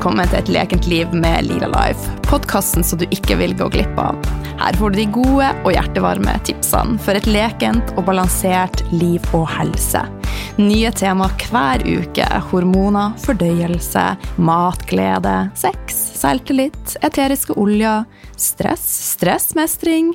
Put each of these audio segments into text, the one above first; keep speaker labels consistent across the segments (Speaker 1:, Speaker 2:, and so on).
Speaker 1: velkommen til Et lekent liv med Lila Life. Podkasten så du ikke vil gå glipp av. Her får du de gode og hjertevarme tipsene for et lekent og balansert liv og helse. Nye tema hver uke. Hormoner, fordøyelse, matglede, sex, selvtillit, eteriske oljer, stress, stressmestring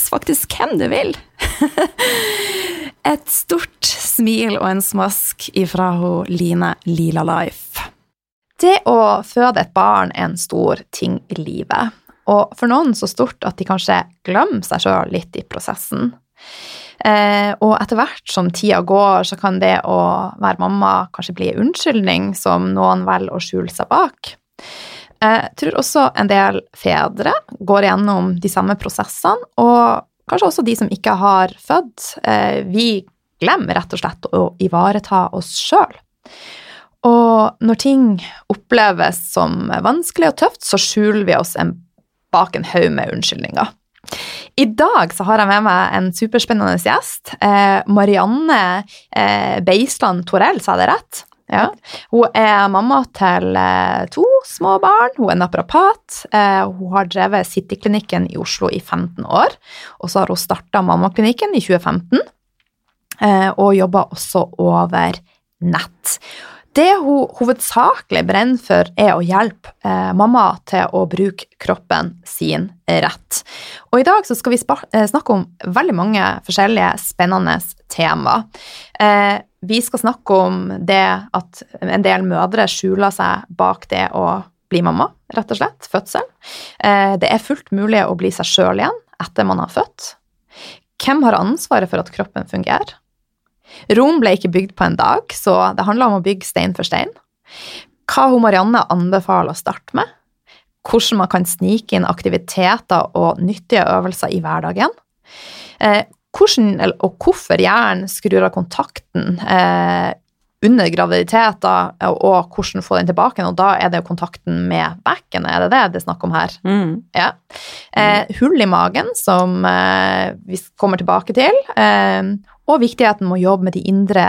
Speaker 1: faktisk hvem du vil. Et stort smil og en smask ifra hun Line Lila Life. Det å føde et barn er en stor ting i livet, og for noen så stort at de kanskje glemmer seg sjøl litt i prosessen. Eh, og etter hvert som tida går, så kan det å være mamma kanskje bli en unnskyldning som noen velger å skjule seg bak. Jeg tror også en del fedre går gjennom de samme prosessene, og kanskje også de som ikke har født. Eh, vi glemmer rett og slett å ivareta oss sjøl. Og når ting oppleves som vanskelig og tøft, så skjuler vi oss en, bak en haug med unnskyldninger. I dag så har jeg med meg en superspennende gjest. Eh, Marianne eh, Beisland Torell, sa det rett? Ja. Hun er mamma til eh, to små barn. Hun er naprapat. Eh, hun har drevet Cityklinikken i Oslo i 15 år. Og så har hun starta Mammaklinikken i 2015, eh, og jobber også over nett. Det hun hovedsakelig brenner for, er å hjelpe eh, mamma til å bruke kroppen sin rett. Og i dag skal vi snakke om veldig mange forskjellige spennende tema. Eh, vi skal snakke om det at en del mødre skjuler seg bak det å bli mamma, rett og slett. Fødsel. Eh, det er fullt mulig å bli seg sjøl igjen etter man har født. Hvem har ansvaret for at kroppen fungerer? Rom ble ikke bygd på en dag, så det handler om å bygge stein for stein. Hva hun Marianne anbefaler å starte med? Hvordan man kan snike inn aktiviteter og nyttige øvelser i hverdagen. Hvordan og hvorfor hjernen skrur av kontakten eh, under graviditet, og hvordan få den tilbake. Og da er det jo kontakten med bekken, er det det det er snakk om her? Mm. Ja. Eh, hull i magen, som eh, vi kommer tilbake til, eh, og viktigheten med å jobbe med de indre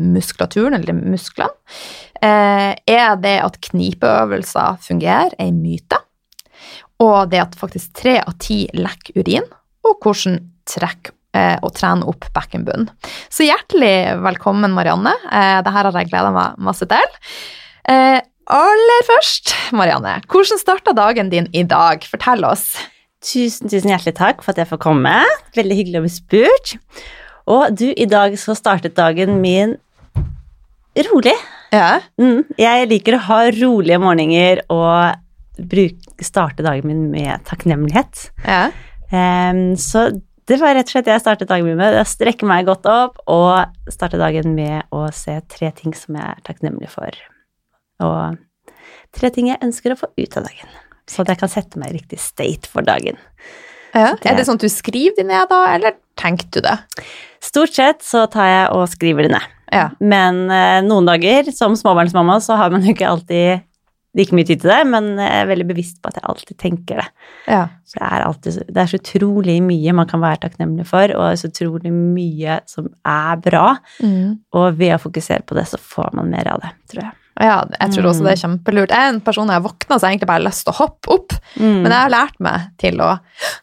Speaker 1: muskulaturen, eller musklene. Eh, er det at knipeøvelser fungerer, ei myte? Og det at faktisk tre av ti lekker urin, og hvordan trekk og trene opp bekkenbunnen. Så hjertelig velkommen, Marianne. Eh, Dette har jeg gleda meg masse til. Eh, aller først, Marianne, hvordan starta dagen din i dag? Fortell oss.
Speaker 2: Tusen, tusen hjertelig takk for at jeg får komme. Veldig hyggelig å bli spurt. Og du, i dag så startet dagen min rolig.
Speaker 1: Ja.
Speaker 2: Mm, jeg liker å ha rolige morgener og bruke, starte dagen min med takknemlighet.
Speaker 1: Ja.
Speaker 2: Um, så det var rett og slett det jeg startet dagen min med. Det strekke meg godt opp og starte dagen med å se tre ting som jeg er takknemlig for. Og tre ting jeg ønsker å få ut av dagen. Så at jeg kan sette meg i riktig state for dagen.
Speaker 1: Ja. Det, er det sånn at du skriver det ned da, eller tenker du det?
Speaker 2: Stort sett så tar jeg og skriver det ned.
Speaker 1: Ja.
Speaker 2: Men eh, noen dager, som småbarnsmamma, så har man jo ikke alltid ikke mye tid til det, men jeg er veldig bevisst på at jeg alltid tenker det.
Speaker 1: Ja.
Speaker 2: Så det, er alltid, det er så utrolig mye man kan være takknemlig for, og er så utrolig mye som er bra.
Speaker 1: Mm.
Speaker 2: Og ved å fokusere på det, så får man mer av det, tror jeg.
Speaker 1: Ja, jeg tror også det er kjempelurt. Jeg er en person jeg våkner så jeg egentlig bare har lyst til å hoppe opp.
Speaker 2: Mm.
Speaker 1: Men jeg har lært meg til å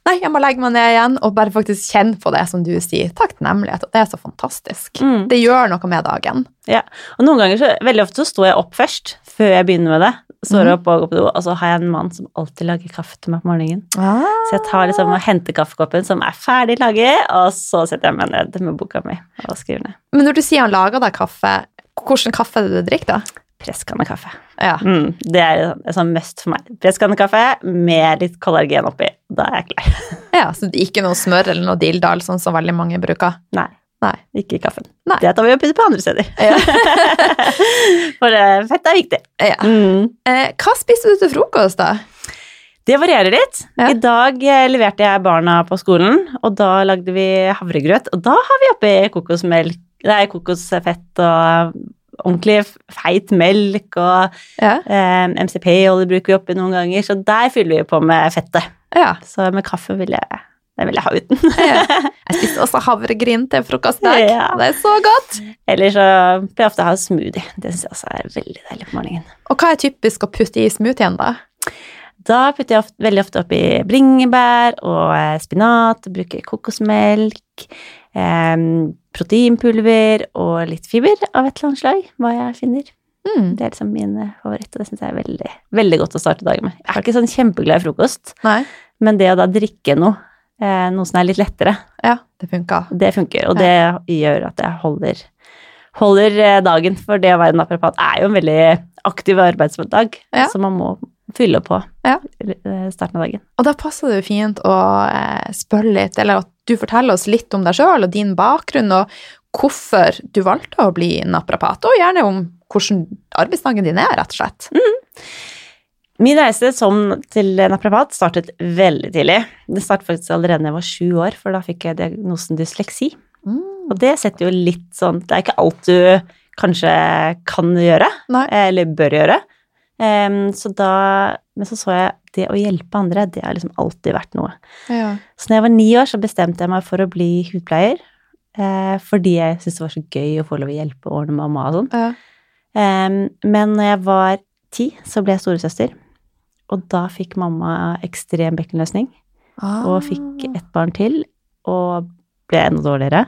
Speaker 1: Nei, jeg må legge meg ned igjen og bare faktisk kjenne på det som du sier. Takknemlighet. Det er så fantastisk.
Speaker 2: Mm.
Speaker 1: Det gjør noe med dagen.
Speaker 2: Ja, og noen ganger så, veldig ofte så står jeg opp først, før jeg begynner med det. Står
Speaker 1: Mhm.
Speaker 2: opp og går på do, og så har jeg en mann som alltid lager kaffe til meg på morgenen.
Speaker 1: Ah.
Speaker 2: Så jeg tar liksom og henter kaffekoppen som er ferdig laget, og så setter jeg meg ned med boka mi og skriver ned.
Speaker 1: Men når du sier han lager deg kaffe, hvilken kaffe er det du drikker da?
Speaker 2: Presskannekaffe.
Speaker 1: Ja.
Speaker 2: Mm, det er et sånn must for meg. Presskannekaffe med litt kollagen oppi. Da er jeg klar.
Speaker 1: ja, så det er ikke noe smør eller noe dildal, sånn som veldig mange bruker?
Speaker 2: Nei,
Speaker 1: Nei.
Speaker 2: ikke i kaffen.
Speaker 1: Nei.
Speaker 2: Det tar vi og putter på andre steder.
Speaker 1: Ja.
Speaker 2: For eh, fett er viktig.
Speaker 1: ja.
Speaker 2: Mm.
Speaker 1: Eh, hva spiser du til frokost da?
Speaker 2: Det varierer litt.
Speaker 1: Ja.
Speaker 2: I dag eh, leverte jeg barna på skolen, og da lagde vi havregrøt. Og da har vi oppi kokosmelk, nei, kokosfett og ordentlig feit melk, og
Speaker 1: Ja.
Speaker 2: eh, MCP-olje bruker vi oppi noen ganger, så der fyller vi på med fettet.
Speaker 1: Ja.
Speaker 2: Så med kaffe vil jeg, det vil jeg ha uten.
Speaker 1: Jeg spiste også havregryn til frokost i dag.
Speaker 2: Ja.
Speaker 1: Det er så godt.
Speaker 2: Eller så pleier jeg ofte å ha smoothie. Det syns jeg også er veldig deilig på morgenen.
Speaker 1: Og hva er typisk å putte i smoothien da?
Speaker 2: Da putter jeg ofte, veldig ofte oppi bringebær og eh, spinat, bruker kokosmelk, eh, proteinpulver og litt fiber av et eller annet slag, hva jeg finner.
Speaker 1: Mm.
Speaker 2: Det er liksom min eh, favoritt, og det syns jeg er veldig, veldig godt å starte dagen med. Jeg er ikke sånn kjempeglad i frokost,
Speaker 1: Nei.
Speaker 2: men det å da drikke noe, noe som er litt lettere,
Speaker 1: Ja, det funker.
Speaker 2: det funker, og det gjør at jeg holder, holder eh, dagen, for det å være naprapat er jo en veldig aktiv arbeidsdag,
Speaker 1: Ja.
Speaker 2: så man må fylle på
Speaker 1: Ja.
Speaker 2: eh, starten av dagen.
Speaker 1: Og da passer det jo fint å eh, spørre litt, eller at du forteller oss litt om deg sjøl og din bakgrunn, og hvorfor du valgte å bli naprapat, og gjerne om hvordan arbeidsdagen din er, rett og slett.
Speaker 2: Min reise som til naprapat startet veldig tidlig. Det startet faktisk allerede da jeg var sju år, for da fikk jeg diagnosen dysleksi.
Speaker 1: Mm.
Speaker 2: Og det setter jo litt sånn Det er ikke alt du kanskje kan gjøre,
Speaker 1: Nei.
Speaker 2: eller bør gjøre. Um, så da Men så så jeg det å hjelpe andre, det har liksom alltid vært noe.
Speaker 1: Ja.
Speaker 2: Så når jeg var ni år, så bestemte jeg meg for å bli hudpleier. Eh, fordi jeg syntes det var så gøy å få lov å hjelpe og ordne mamma og sånn.
Speaker 1: Ja.
Speaker 2: Um, men når jeg var ti, så ble jeg storesøster. Og da fikk mamma ekstrem bekkenløsning, og fikk et barn til, og ble enda dårligere.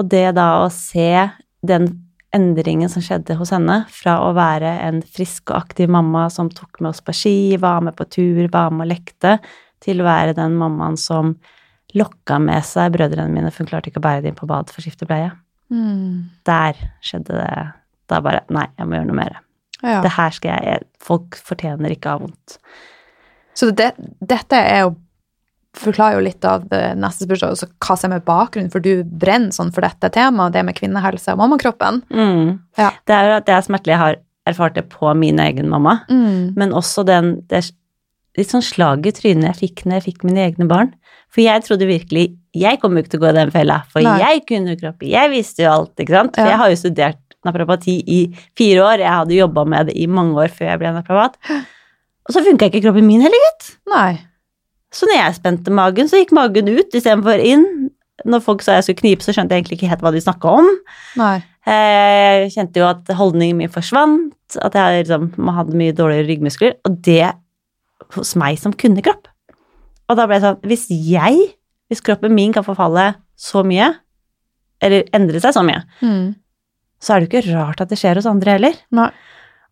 Speaker 2: Og det da å se den endringen som skjedde hos henne, fra å være en frisk og aktiv mamma som tok med oss på ski, var med på tur, var med og lekte, til å være den mammaen som lokka med seg brødrene mine, for hun klarte ikke å bære dem på bad for å skiftebleie.
Speaker 1: Mm.
Speaker 2: Der skjedde det Da bare Nei, jeg må gjøre noe mer.
Speaker 1: Ja.
Speaker 2: Det her skal jeg Folk fortjener ikke å ha vondt.
Speaker 1: Så det, dette er jo forklarer jo litt av det neste spørsmål, altså hva som er bakgrunnen, for du brenner sånn for dette temaet, det med kvinnehelse og mammakroppen.
Speaker 2: Mm.
Speaker 1: Ja.
Speaker 2: Det er jo at det er smertelig. Jeg har erfart det på min egen mamma.
Speaker 1: Mm.
Speaker 2: Men også den det litt sånn slag i trynet jeg fikk når jeg fikk mine egne barn. For jeg trodde virkelig Jeg kommer jo ikke til å gå i den fella, for
Speaker 1: Nei.
Speaker 2: jeg kunne jo kropp. Jeg visste jo alt, ikke sant. For
Speaker 1: Ja.
Speaker 2: jeg har jo studert naprapati i fire år. Jeg hadde jobba med det i mange år før jeg ble naprapat. Og så funka ikke kroppen min heller, gitt.
Speaker 1: Nei.
Speaker 2: Så når jeg spente magen, så gikk magen ut istedenfor inn. Når folk sa jeg skulle knipe, så skjønte jeg egentlig ikke helt hva de snakka om.
Speaker 1: Nei.
Speaker 2: Eh, Jeg kjente jo at holdningen min forsvant, at jeg liksom, man hadde mye dårligere ryggmuskler, og det hos meg som kunne kropp. Og da ble det sånn Hvis jeg, hvis kroppen min kan forfalle så mye, eller endre seg så mye,
Speaker 1: Mm.
Speaker 2: Så er det jo ikke rart at det skjer hos andre heller.
Speaker 1: Nei.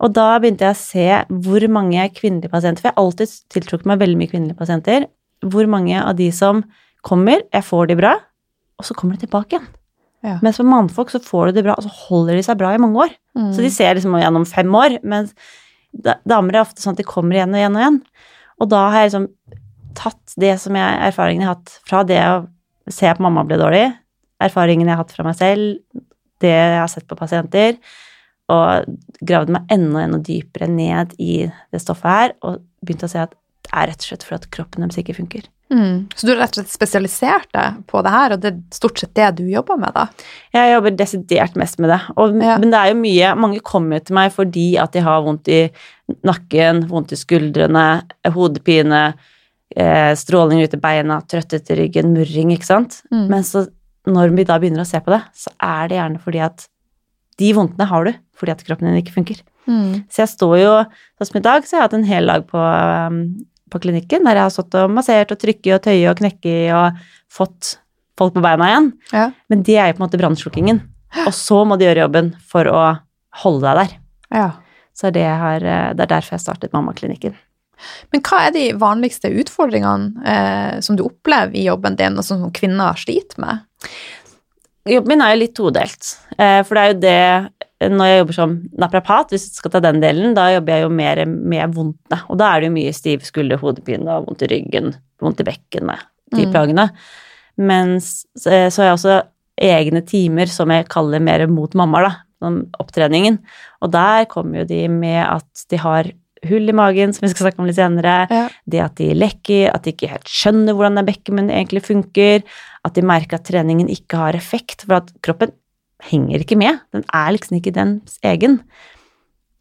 Speaker 2: Og da begynte jeg å se hvor mange kvinnelige pasienter, for jeg har alltid tiltrukket meg veldig mye kvinnelige pasienter, hvor mange av de som kommer, jeg får de bra, og så kommer de tilbake igjen.
Speaker 1: Ja.
Speaker 2: Mens for mannfolk så får du det bra, og så holder de seg bra i mange år.
Speaker 1: Mm.
Speaker 2: Så de ser liksom gjennom fem år, mens damer er ofte sånn at de kommer igjen og igjen og igjen. Og da har jeg liksom tatt det som jeg, erfaringen jeg har hatt fra det å se at mamma ble dårlig, erfaringen jeg har hatt fra meg selv, det jeg har sett på pasienter, og gravd meg enda, enda dypere ned i det stoffet her, og begynt å se at det er rett og slett fordi at kroppen deres ikke funker.
Speaker 1: Mm. Så du har rett og slett spesialisert deg på det her, og det er stort sett det du jobber med, da?
Speaker 2: Jeg jobber desidert mest med det. Og,
Speaker 1: Ja.
Speaker 2: Men det er jo mye Mange kommer jo til meg fordi at de har vondt i nakken, vondt i skuldrene, hodepine, eh, stråling ut i beina, trøtthet i ryggen, murring, ikke sant.
Speaker 1: Mm.
Speaker 2: Men så når vi da begynner å se på det, så er det gjerne fordi at de vondtene har du fordi at kroppen din ikke funker.
Speaker 1: Mm.
Speaker 2: Så jeg står jo Sånn som i dag, så har jeg hatt en hel dag på, um, på klinikken der jeg har stått og massert og trykket og tøyet og knekket og fått folk på beina igjen.
Speaker 1: Ja.
Speaker 2: Men det er jo på en måte brannslukkingen. Og så må de gjøre jobben for å holde deg der.
Speaker 1: ja.
Speaker 2: Så det, har, eh, det er derfor jeg startet mammaklinikken.
Speaker 1: Men hva er de vanligste utfordringene eh, som du opplever i jobben din, og som kvinner sliter med?
Speaker 2: Jobben min er jo litt todelt. Eh, for det er jo det når jeg jobber som naprapat, hvis jeg skal ta den delen, da jobber jeg jo mer med vondtene. Og da er det jo mye stiv skulder, hodepine og vondt i ryggen, vondt i bekkenet, de
Speaker 1: Mm.
Speaker 2: plagene. Mens eh, så har jeg også egne timer som jeg kaller mer mot mammaer, da, som opptreningen. Og der kommer jo de med at de har hull i magen, som vi skal snakke om litt senere.
Speaker 1: Ja.
Speaker 2: Det at de lekker, at de ikke helt skjønner hvordan den bekkemunnen egentlig funker. At de merker at treningen ikke har effekt, for at kroppen henger ikke med. Den er liksom ikke dens egen.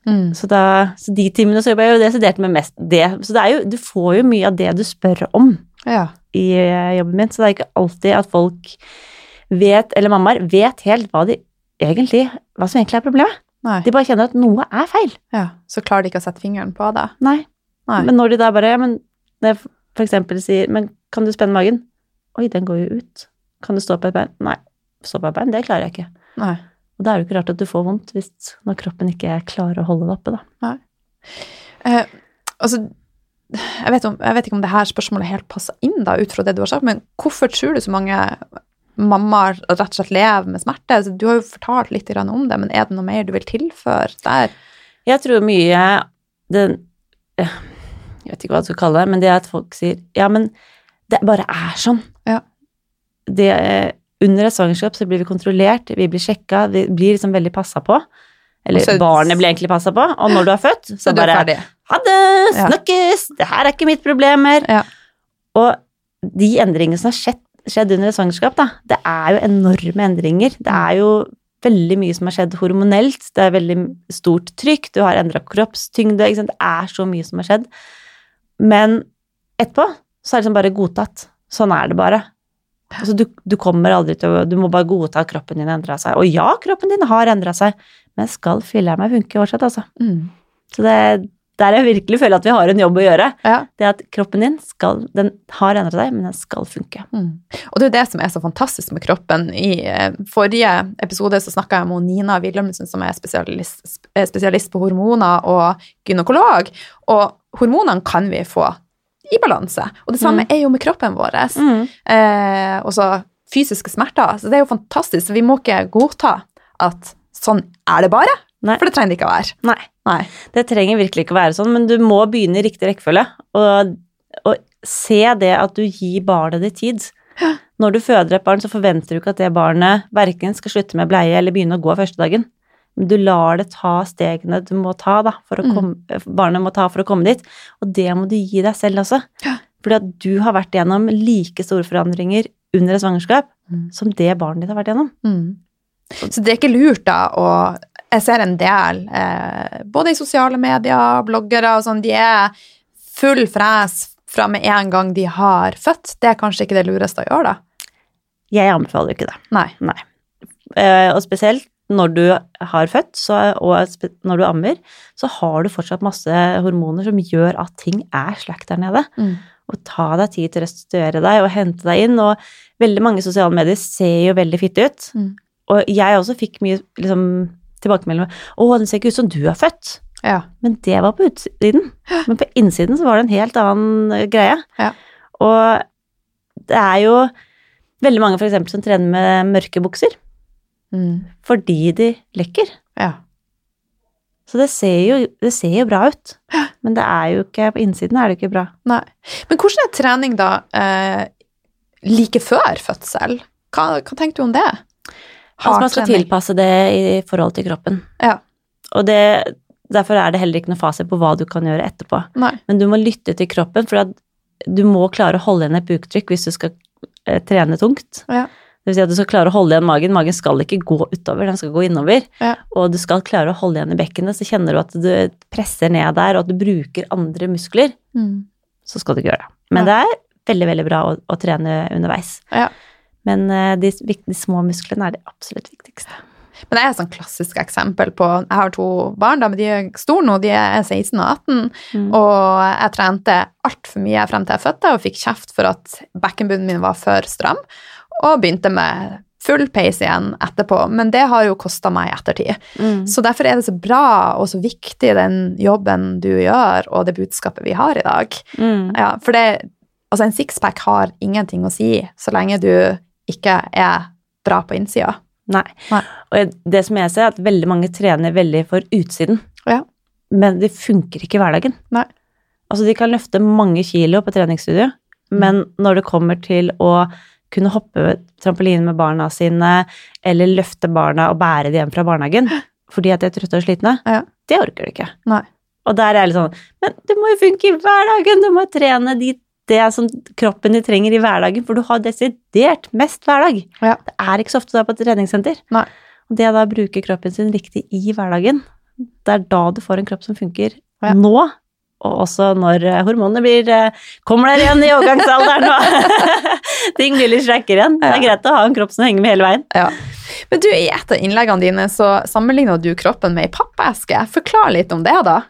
Speaker 1: Mm.
Speaker 2: Så, da, så de timene så jobber jeg jo desidert med mest det. Så det er jo, du får jo mye av det du spør om
Speaker 1: Ja.
Speaker 2: i eh, jobben min, så det er ikke alltid at folk vet, eller mammaer, vet helt hva de egentlig, hva som egentlig er problemet.
Speaker 1: Nei.
Speaker 2: De bare kjenner at noe er feil.
Speaker 1: ja. Så klarer de ikke å sette fingeren på det.
Speaker 2: Nei.
Speaker 1: Nei.
Speaker 2: Men når de da bare, ja, men når jeg for eksempel sier, men kan du spenne magen? Oi, den går jo ut. Kan du stå på et bein? Nei, stå på et bein, det klarer jeg ikke.
Speaker 1: Nei.
Speaker 2: Og da er det jo ikke rart at du får vondt hvis, når kroppen ikke klarer å holde det oppe, da.
Speaker 1: Eh, altså, jeg vet, om, jeg vet ikke om det her spørsmålet helt passer inn da, ut fra det du har sagt, men hvorfor tror du så mange mammaer rett og slett lever med smerte? Så du har jo fortalt litt om det, men er det noe mer du vil tilføre der?
Speaker 2: Jeg tror mye den eh, Jeg vet ikke hva jeg skal kalle det, men det at folk sier ja, men det bare er sånn.
Speaker 1: Ja.
Speaker 2: Det, eh, under et svangerskap så blir vi kontrollert, vi blir sjekka, vi blir liksom veldig passa på. Eller
Speaker 1: så-
Speaker 2: barnet blir egentlig passa på, og når du er født, så,
Speaker 1: Så du er
Speaker 2: bare
Speaker 1: ferdig?
Speaker 2: Ha det!
Speaker 1: Ja.
Speaker 2: Snakkes! Det her er ikke mitt problem mer.
Speaker 1: Ja.
Speaker 2: Og de endringene som har skjedd, skjedd under et svangerskap, da, det er jo enorme endringer. Det er jo veldig mye som har skjedd hormonelt. Det er veldig stort trykk, du har endra kroppstyngde. Ikke sant? Det er så mye som har skjedd. Men etterpå så er det liksom bare godtatt. Sånn er det bare. Altså, du, du kommer aldri til å Du må bare godta at kroppen din har endra seg. Og ja, kroppen din har endra seg, men skal filler'n meg funke fortsatt, altså.
Speaker 1: Mm.
Speaker 2: Så det der jeg virkelig føler at vi har en jobb å gjøre.
Speaker 1: Ja.
Speaker 2: Det at kroppen din skal, den har endret seg, men den skal funke.
Speaker 1: Mm. Og det er det som er så fantastisk med kroppen. I eh, forrige episode så snakka jeg med Nina Wilhelmsen, som er spesialist, eh, spesialist på hormoner og gynekolog. Og hormonene kan vi få i balanse. Og det samme er jo med kroppen vår. Eh, og så fysiske smerter. Så det er jo fantastisk. Så vi må ikke godta at sånn er det bare.
Speaker 2: Nei.
Speaker 1: For det trenger det ikke å være.
Speaker 2: Nei,
Speaker 1: Nei.
Speaker 2: det trenger virkelig ikke å være sånn, men du må begynne i riktig rekkefølge. Og, og se det at du gir barnet ditt tid. Når du føder et barn, så forventer du ikke at det barnet verken skal slutte med bleie eller begynne å gå første dagen. Men du lar det ta stegene du må ta, da, for å
Speaker 1: Mm.
Speaker 2: komme, barnet må ta for å komme dit. Og det må du gi deg selv også.
Speaker 1: Ja.
Speaker 2: Fordi at du har vært gjennom like store forandringer under et svangerskap
Speaker 1: Mm.
Speaker 2: som det barnet ditt har vært gjennom.
Speaker 1: Mm. Så det er ikke lurt da å Jeg ser en del, eh, både i sosiale medier, bloggere og sånn, de er full fres fra med en gang de har født. Det er kanskje ikke det lureste å gjøre, da.
Speaker 2: Jeg anbefaler ikke det.
Speaker 1: Nei.
Speaker 2: Eh, og spesielt når du har født, så, og når du ammer, så har du fortsatt masse hormoner som gjør at ting er slack der nede.
Speaker 1: Mm.
Speaker 2: Og ta deg tid til å restituere deg og hente deg inn. Og veldig mange sosiale medier ser jo veldig fitte ut.
Speaker 1: Mm.
Speaker 2: Og jeg også fikk mye liksom, tilbakemeldinger. 'Å, den ser ikke ut som du er født'.
Speaker 1: Ja.
Speaker 2: Men det var på utsiden. Men på innsiden så var det en helt annen eh, greie.
Speaker 1: Ja.
Speaker 2: Og det er jo veldig mange for eksempel som trener med mørke bukser
Speaker 1: Mm.
Speaker 2: fordi de lekker.
Speaker 1: ja.
Speaker 2: Så det ser jo, det ser jo bra ut. Men det er jo ikke, på innsiden er det ikke bra.
Speaker 1: Nei. Men hvordan er trening da eh, like før fødsel? Hva, hva tenker du om det?
Speaker 2: Altså man skal
Speaker 1: trening.
Speaker 2: tilpasse det i forhold til kroppen.
Speaker 1: Ja.
Speaker 2: Og det, derfor er det heller ikke noe fasit på hva du kan gjøre etterpå.
Speaker 1: Nei.
Speaker 2: Men du må lytte til kroppen, for at du må klare å holde igjen et buktrykk hvis du skal eh, trene tungt.
Speaker 1: Ja.
Speaker 2: Det vil si at du skal klare å holde igjen magen. Magen skal ikke gå utover, den skal gå innover.
Speaker 1: Ja.
Speaker 2: Og du skal klare å holde igjen i bekkenet, så kjenner du at du presser ned der, og at du bruker andre muskler,
Speaker 1: Mm.
Speaker 2: så skal du ikke gjøre det. Men det er veldig, veldig bra å, å trene underveis.
Speaker 1: Ja.
Speaker 2: Men eh, de, de små musklene er det absolutt viktigste.
Speaker 1: Men det er et sånn klassisk eksempel på Jeg har to barn, da, men de er store nå. De er 16 og 18.
Speaker 2: Mm.
Speaker 1: Og jeg trente altfor mye frem til jeg fødte og fikk kjeft for at bekkenbunnen min var for stram. Og begynte med full pace igjen etterpå, men det har jo kosta meg i ettertid.
Speaker 2: Mm.
Speaker 1: Så derfor er det så bra og så viktig den jobben du gjør, og det budskapet vi har i dag.
Speaker 2: Mm.
Speaker 1: Ja, for det, altså en sixpack har ingenting å si så lenge du ikke er bra på innsida.
Speaker 2: Nei.
Speaker 1: Nei.
Speaker 2: Og det som jeg ser, er at veldig mange trener veldig for utsiden.
Speaker 1: Ja.
Speaker 2: Men det funker ikke i hverdagen.
Speaker 1: Nei.
Speaker 2: Altså, de kan løfte mange kilo på treningsstudio, men når det kommer til å kunne hoppe trampoline med barna sine, eller løfte barna og bære dem hjem fra barnehagen fordi at de er trøtte og slitne,
Speaker 1: Ja.
Speaker 2: det orker de ikke.
Speaker 1: Nei.
Speaker 2: Og der er litt sånn Men det må jo funke i hverdagen! Du må trene de, det som kroppen din trenger i hverdagen, for du har desidert mest hverdag.
Speaker 1: Ja.
Speaker 2: Det er ikke så ofte du er på et treningssenter.
Speaker 1: Nei.
Speaker 2: Og det å da bruke kroppen sin riktig i hverdagen, det er da du får en kropp som funker
Speaker 1: Ja.
Speaker 2: nå. Og også når eh, hormonene blir eh, Kommer der igjen i overgangsalderen og ting blir litt slakkere igjen. Det er greit å ha en kropp som henger med hele veien.
Speaker 1: Ja. Men du, i et av innleggene dine så sammenligna du kroppen med ei pappeske. Forklar litt om det, da.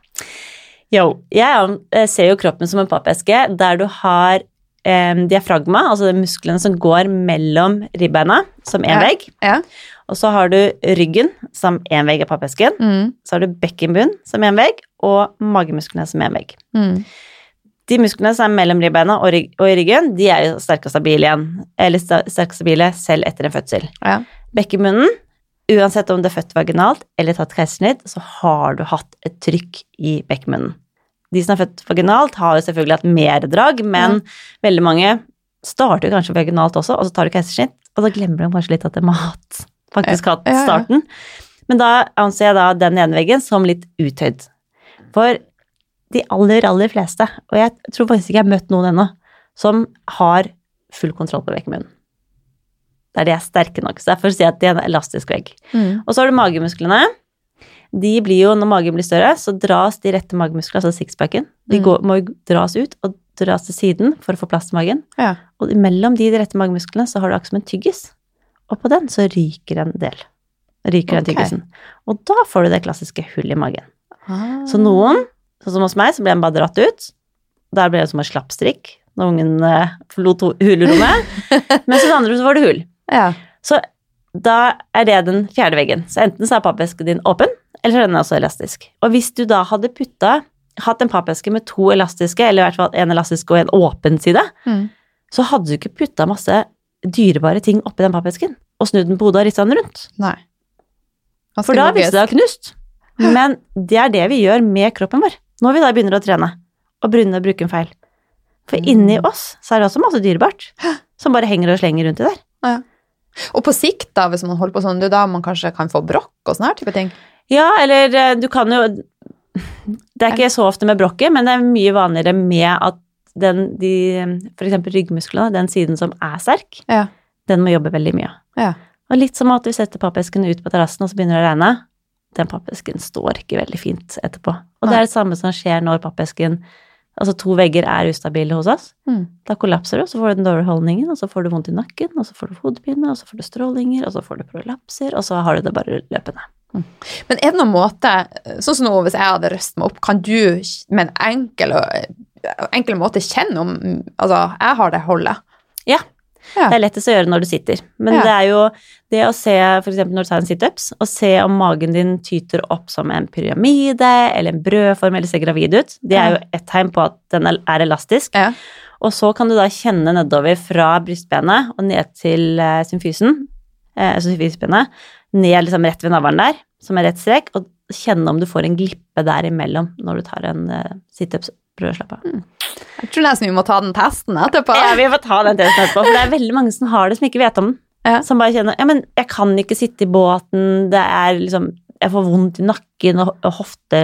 Speaker 2: Jo, jeg ser jo kroppen som en pappeske der du har eh, diafragma, altså de musklene som går mellom ribbeina, som én
Speaker 1: Ja.
Speaker 2: vegg.
Speaker 1: Ja.
Speaker 2: Og så har du ryggen som én vegg av pappesken.
Speaker 1: Mm.
Speaker 2: Så har du bekkenbunnen som én vegg, og magemusklene som én vegg.
Speaker 1: Mm.
Speaker 2: De musklene som er mellom ribbeina og, rygg, og i ryggen, de er jo sterke og stabile igjen. Eller sterke og stabile selv etter en fødsel.
Speaker 1: Ja.
Speaker 2: Bekkenbunnen, uansett om du er født vaginalt eller tatt keisersnitt, så har du hatt et trykk i bekkenbunnen. De som er født vaginalt, har jo selvfølgelig hatt mer drag, men veldig mange starter jo kanskje vaginalt også, og så tar du keisersnitt, og da glemmer de kanskje litt at de har hatt, faktisk hatt starten. Men da anser jeg da den ene veggen som litt uthøyd. For de aller, aller fleste, og jeg tror faktisk ikke jeg har møtt noen ennå, som har full kontroll på bekkenbunnen. Der de er sterke nok. Så derfor sier jeg at det er en elastisk vegg.
Speaker 1: Mm.
Speaker 2: Og så har du magemusklene. De blir jo, når magen blir større, så dras de rette magemusklene, altså sixpacken, de
Speaker 1: Mm.
Speaker 2: går, må jo dras ut og dras til siden for å få plass til magen.
Speaker 1: Ja.
Speaker 2: Og mellom de rette magemusklene så har du akkurat som en tyggis. Og på den så ryker en del. Ryker den
Speaker 1: Ok.
Speaker 2: tyggisen. Og da får du det klassiske hullet i magen.
Speaker 1: Ah.
Speaker 2: Så noen, sånn som hos meg, så ble den bare dratt ut. Der ble det som en slappstrikk når ungen eh, forlot ho- hulrommet. Mens hos andre så får du hull.
Speaker 1: Ja.
Speaker 2: Så da er det den fjerde veggen. Så enten så er pappesken din åpen, eller så er den også elastisk. Og hvis du da hadde putta hatt en pappeske med to elastiske, eller i hvert fall en elastisk og en åpen side,
Speaker 1: Mm.
Speaker 2: så hadde du ikke putta masse dyrebare ting oppi den pappesken og snudd den på hodet og rista den rundt.
Speaker 1: Nei.
Speaker 2: For da ville det ha knust. Men det er det vi gjør med kroppen vår når vi da begynner å trene og begynner å bruke en feil. For
Speaker 1: Mm.
Speaker 2: inni oss så er det også masse dyrebart som bare henger og slenger rundt i der.
Speaker 1: Og på sikt, da, hvis man holder på sånn, da man kanskje kan få brokk og sånne her type ting.
Speaker 2: Ja, eller eh, du kan jo Det er ikke så ofte med brokket, men det er mye vanligere med at den, de, for eksempel ryggmusklene, den siden som er sterk,
Speaker 1: Ja.
Speaker 2: den må jobbe veldig mye.
Speaker 1: Ja.
Speaker 2: Og litt som at vi setter pappesken ut på terrassen, og så begynner det å regne. Den pappesken står ikke veldig fint etterpå. Og det er det samme som skjer når pappesken Altså to vegger er ustabile hos oss.
Speaker 1: Mm.
Speaker 2: Da kollapser du, og så får du den dårlige holdningen, og så får du vondt i nakken, og så får du hodepine, og så får du strålinger, og så får du prolapser, og så har du det bare løpende.
Speaker 1: Men er det noen måte, sånn som nå hvis jeg hadde røst meg opp, kan du med en enkel, enkel måte kjenne om Altså, jeg har det holdet.
Speaker 2: Ja.
Speaker 1: Ja.
Speaker 2: Det er lettest å gjøre når du sitter. Men
Speaker 1: Ja.
Speaker 2: det er jo det å se, eksempel når du tar en situps, og se om magen din tyter opp som en pyramide eller en brødform eller ser gravid ut, det er jo et tegn på at den er elastisk.
Speaker 1: Ja.
Speaker 2: Og så kan du da kjenne nedover fra brystbenet og ned til eh, symfysen, eh, altså symfysbenet, ned liksom rett ved navlen der, som er rett strek, og kjenne om du får en glippe der imellom når du tar en uh, situps. Prøv å slappe av.
Speaker 1: Jeg tror nesten vi må ta den testen etterpå.
Speaker 2: Ja, vi får ta den testen etterpå, for det er veldig mange som har det, som ikke vet om den.
Speaker 1: Ja.
Speaker 2: Som bare kjenner ja, men jeg kan ikke sitte i båten, det er liksom Jeg får vondt i nakken og, hofte,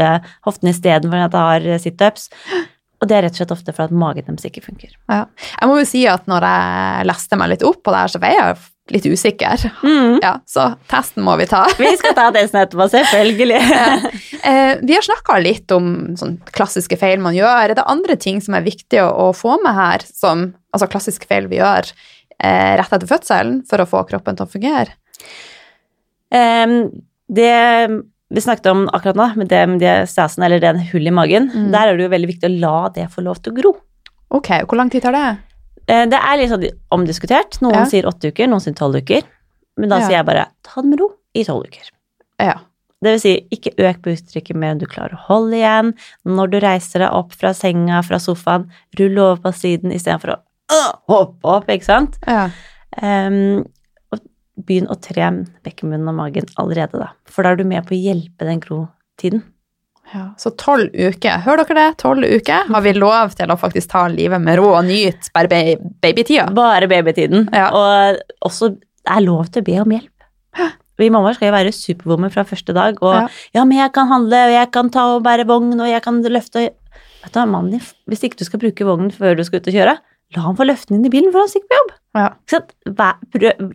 Speaker 2: hoftene istedenfor at jeg har situps. Og det er rett og slett ofte for at magen deres ikke funker.
Speaker 1: Ja. Jeg må jo si at når jeg leste meg litt opp på det her, så veier jeg litt usikker.
Speaker 2: Mm.
Speaker 1: Ja, så testen må vi ta.
Speaker 2: Vi skal ta testen etterpå, selvfølgelig.
Speaker 1: Eh, vi har snakka litt om sånn klassiske feil man gjør. Er det andre ting som er viktig å, få med her, som altså klassiske feil vi gjør eh, rett etter fødselen for å få kroppen til å fungere?
Speaker 2: Um, det vi snakket om akkurat nå, med det med stasen, eller den hullet i magen,
Speaker 1: Mm.
Speaker 2: der er det jo veldig viktig å la det få lov til å gro.
Speaker 1: Ok, hvor lang tid tar det?
Speaker 2: Eh, Det er litt sånn omdiskutert. Noen
Speaker 1: Ja.
Speaker 2: sier åtte uker, noen sier tolv uker. Men da
Speaker 1: Ja.
Speaker 2: sier jeg bare ta det med ro i tolv uker.
Speaker 1: Ja.
Speaker 2: Det vil si, ikke øk pusttrykket mer enn du klarer å holde igjen. Når du reiser deg opp fra senga, fra sofaen, rull over på siden istedenfor å øh, hoppe opp, ikke sant?
Speaker 1: ja.
Speaker 2: Um, begynn å trene bekkenbunnen og magen allerede da, for da er du med på å hjelpe den grotiden.
Speaker 1: Ja, så tolv uker. Hører dere det? Tolv uker har vi lov til å faktisk ta livet med ro og nyte bare ba- babytida.
Speaker 2: Bare babytiden.
Speaker 1: Ja.
Speaker 2: Og også, det er lov til å be om hjelp. Vi mammaer skal jo være superwoman fra første dag, og
Speaker 1: Ja.
Speaker 2: ja. men jeg kan handle, og jeg kan ta og bære vogn, og jeg kan løfte Vet du hva, mannen din, hvis ikke du skal bruke vognen før du skal ut og kjøre, la han få løfte den inn i bilen, for han stikker på jobb.
Speaker 1: Ja.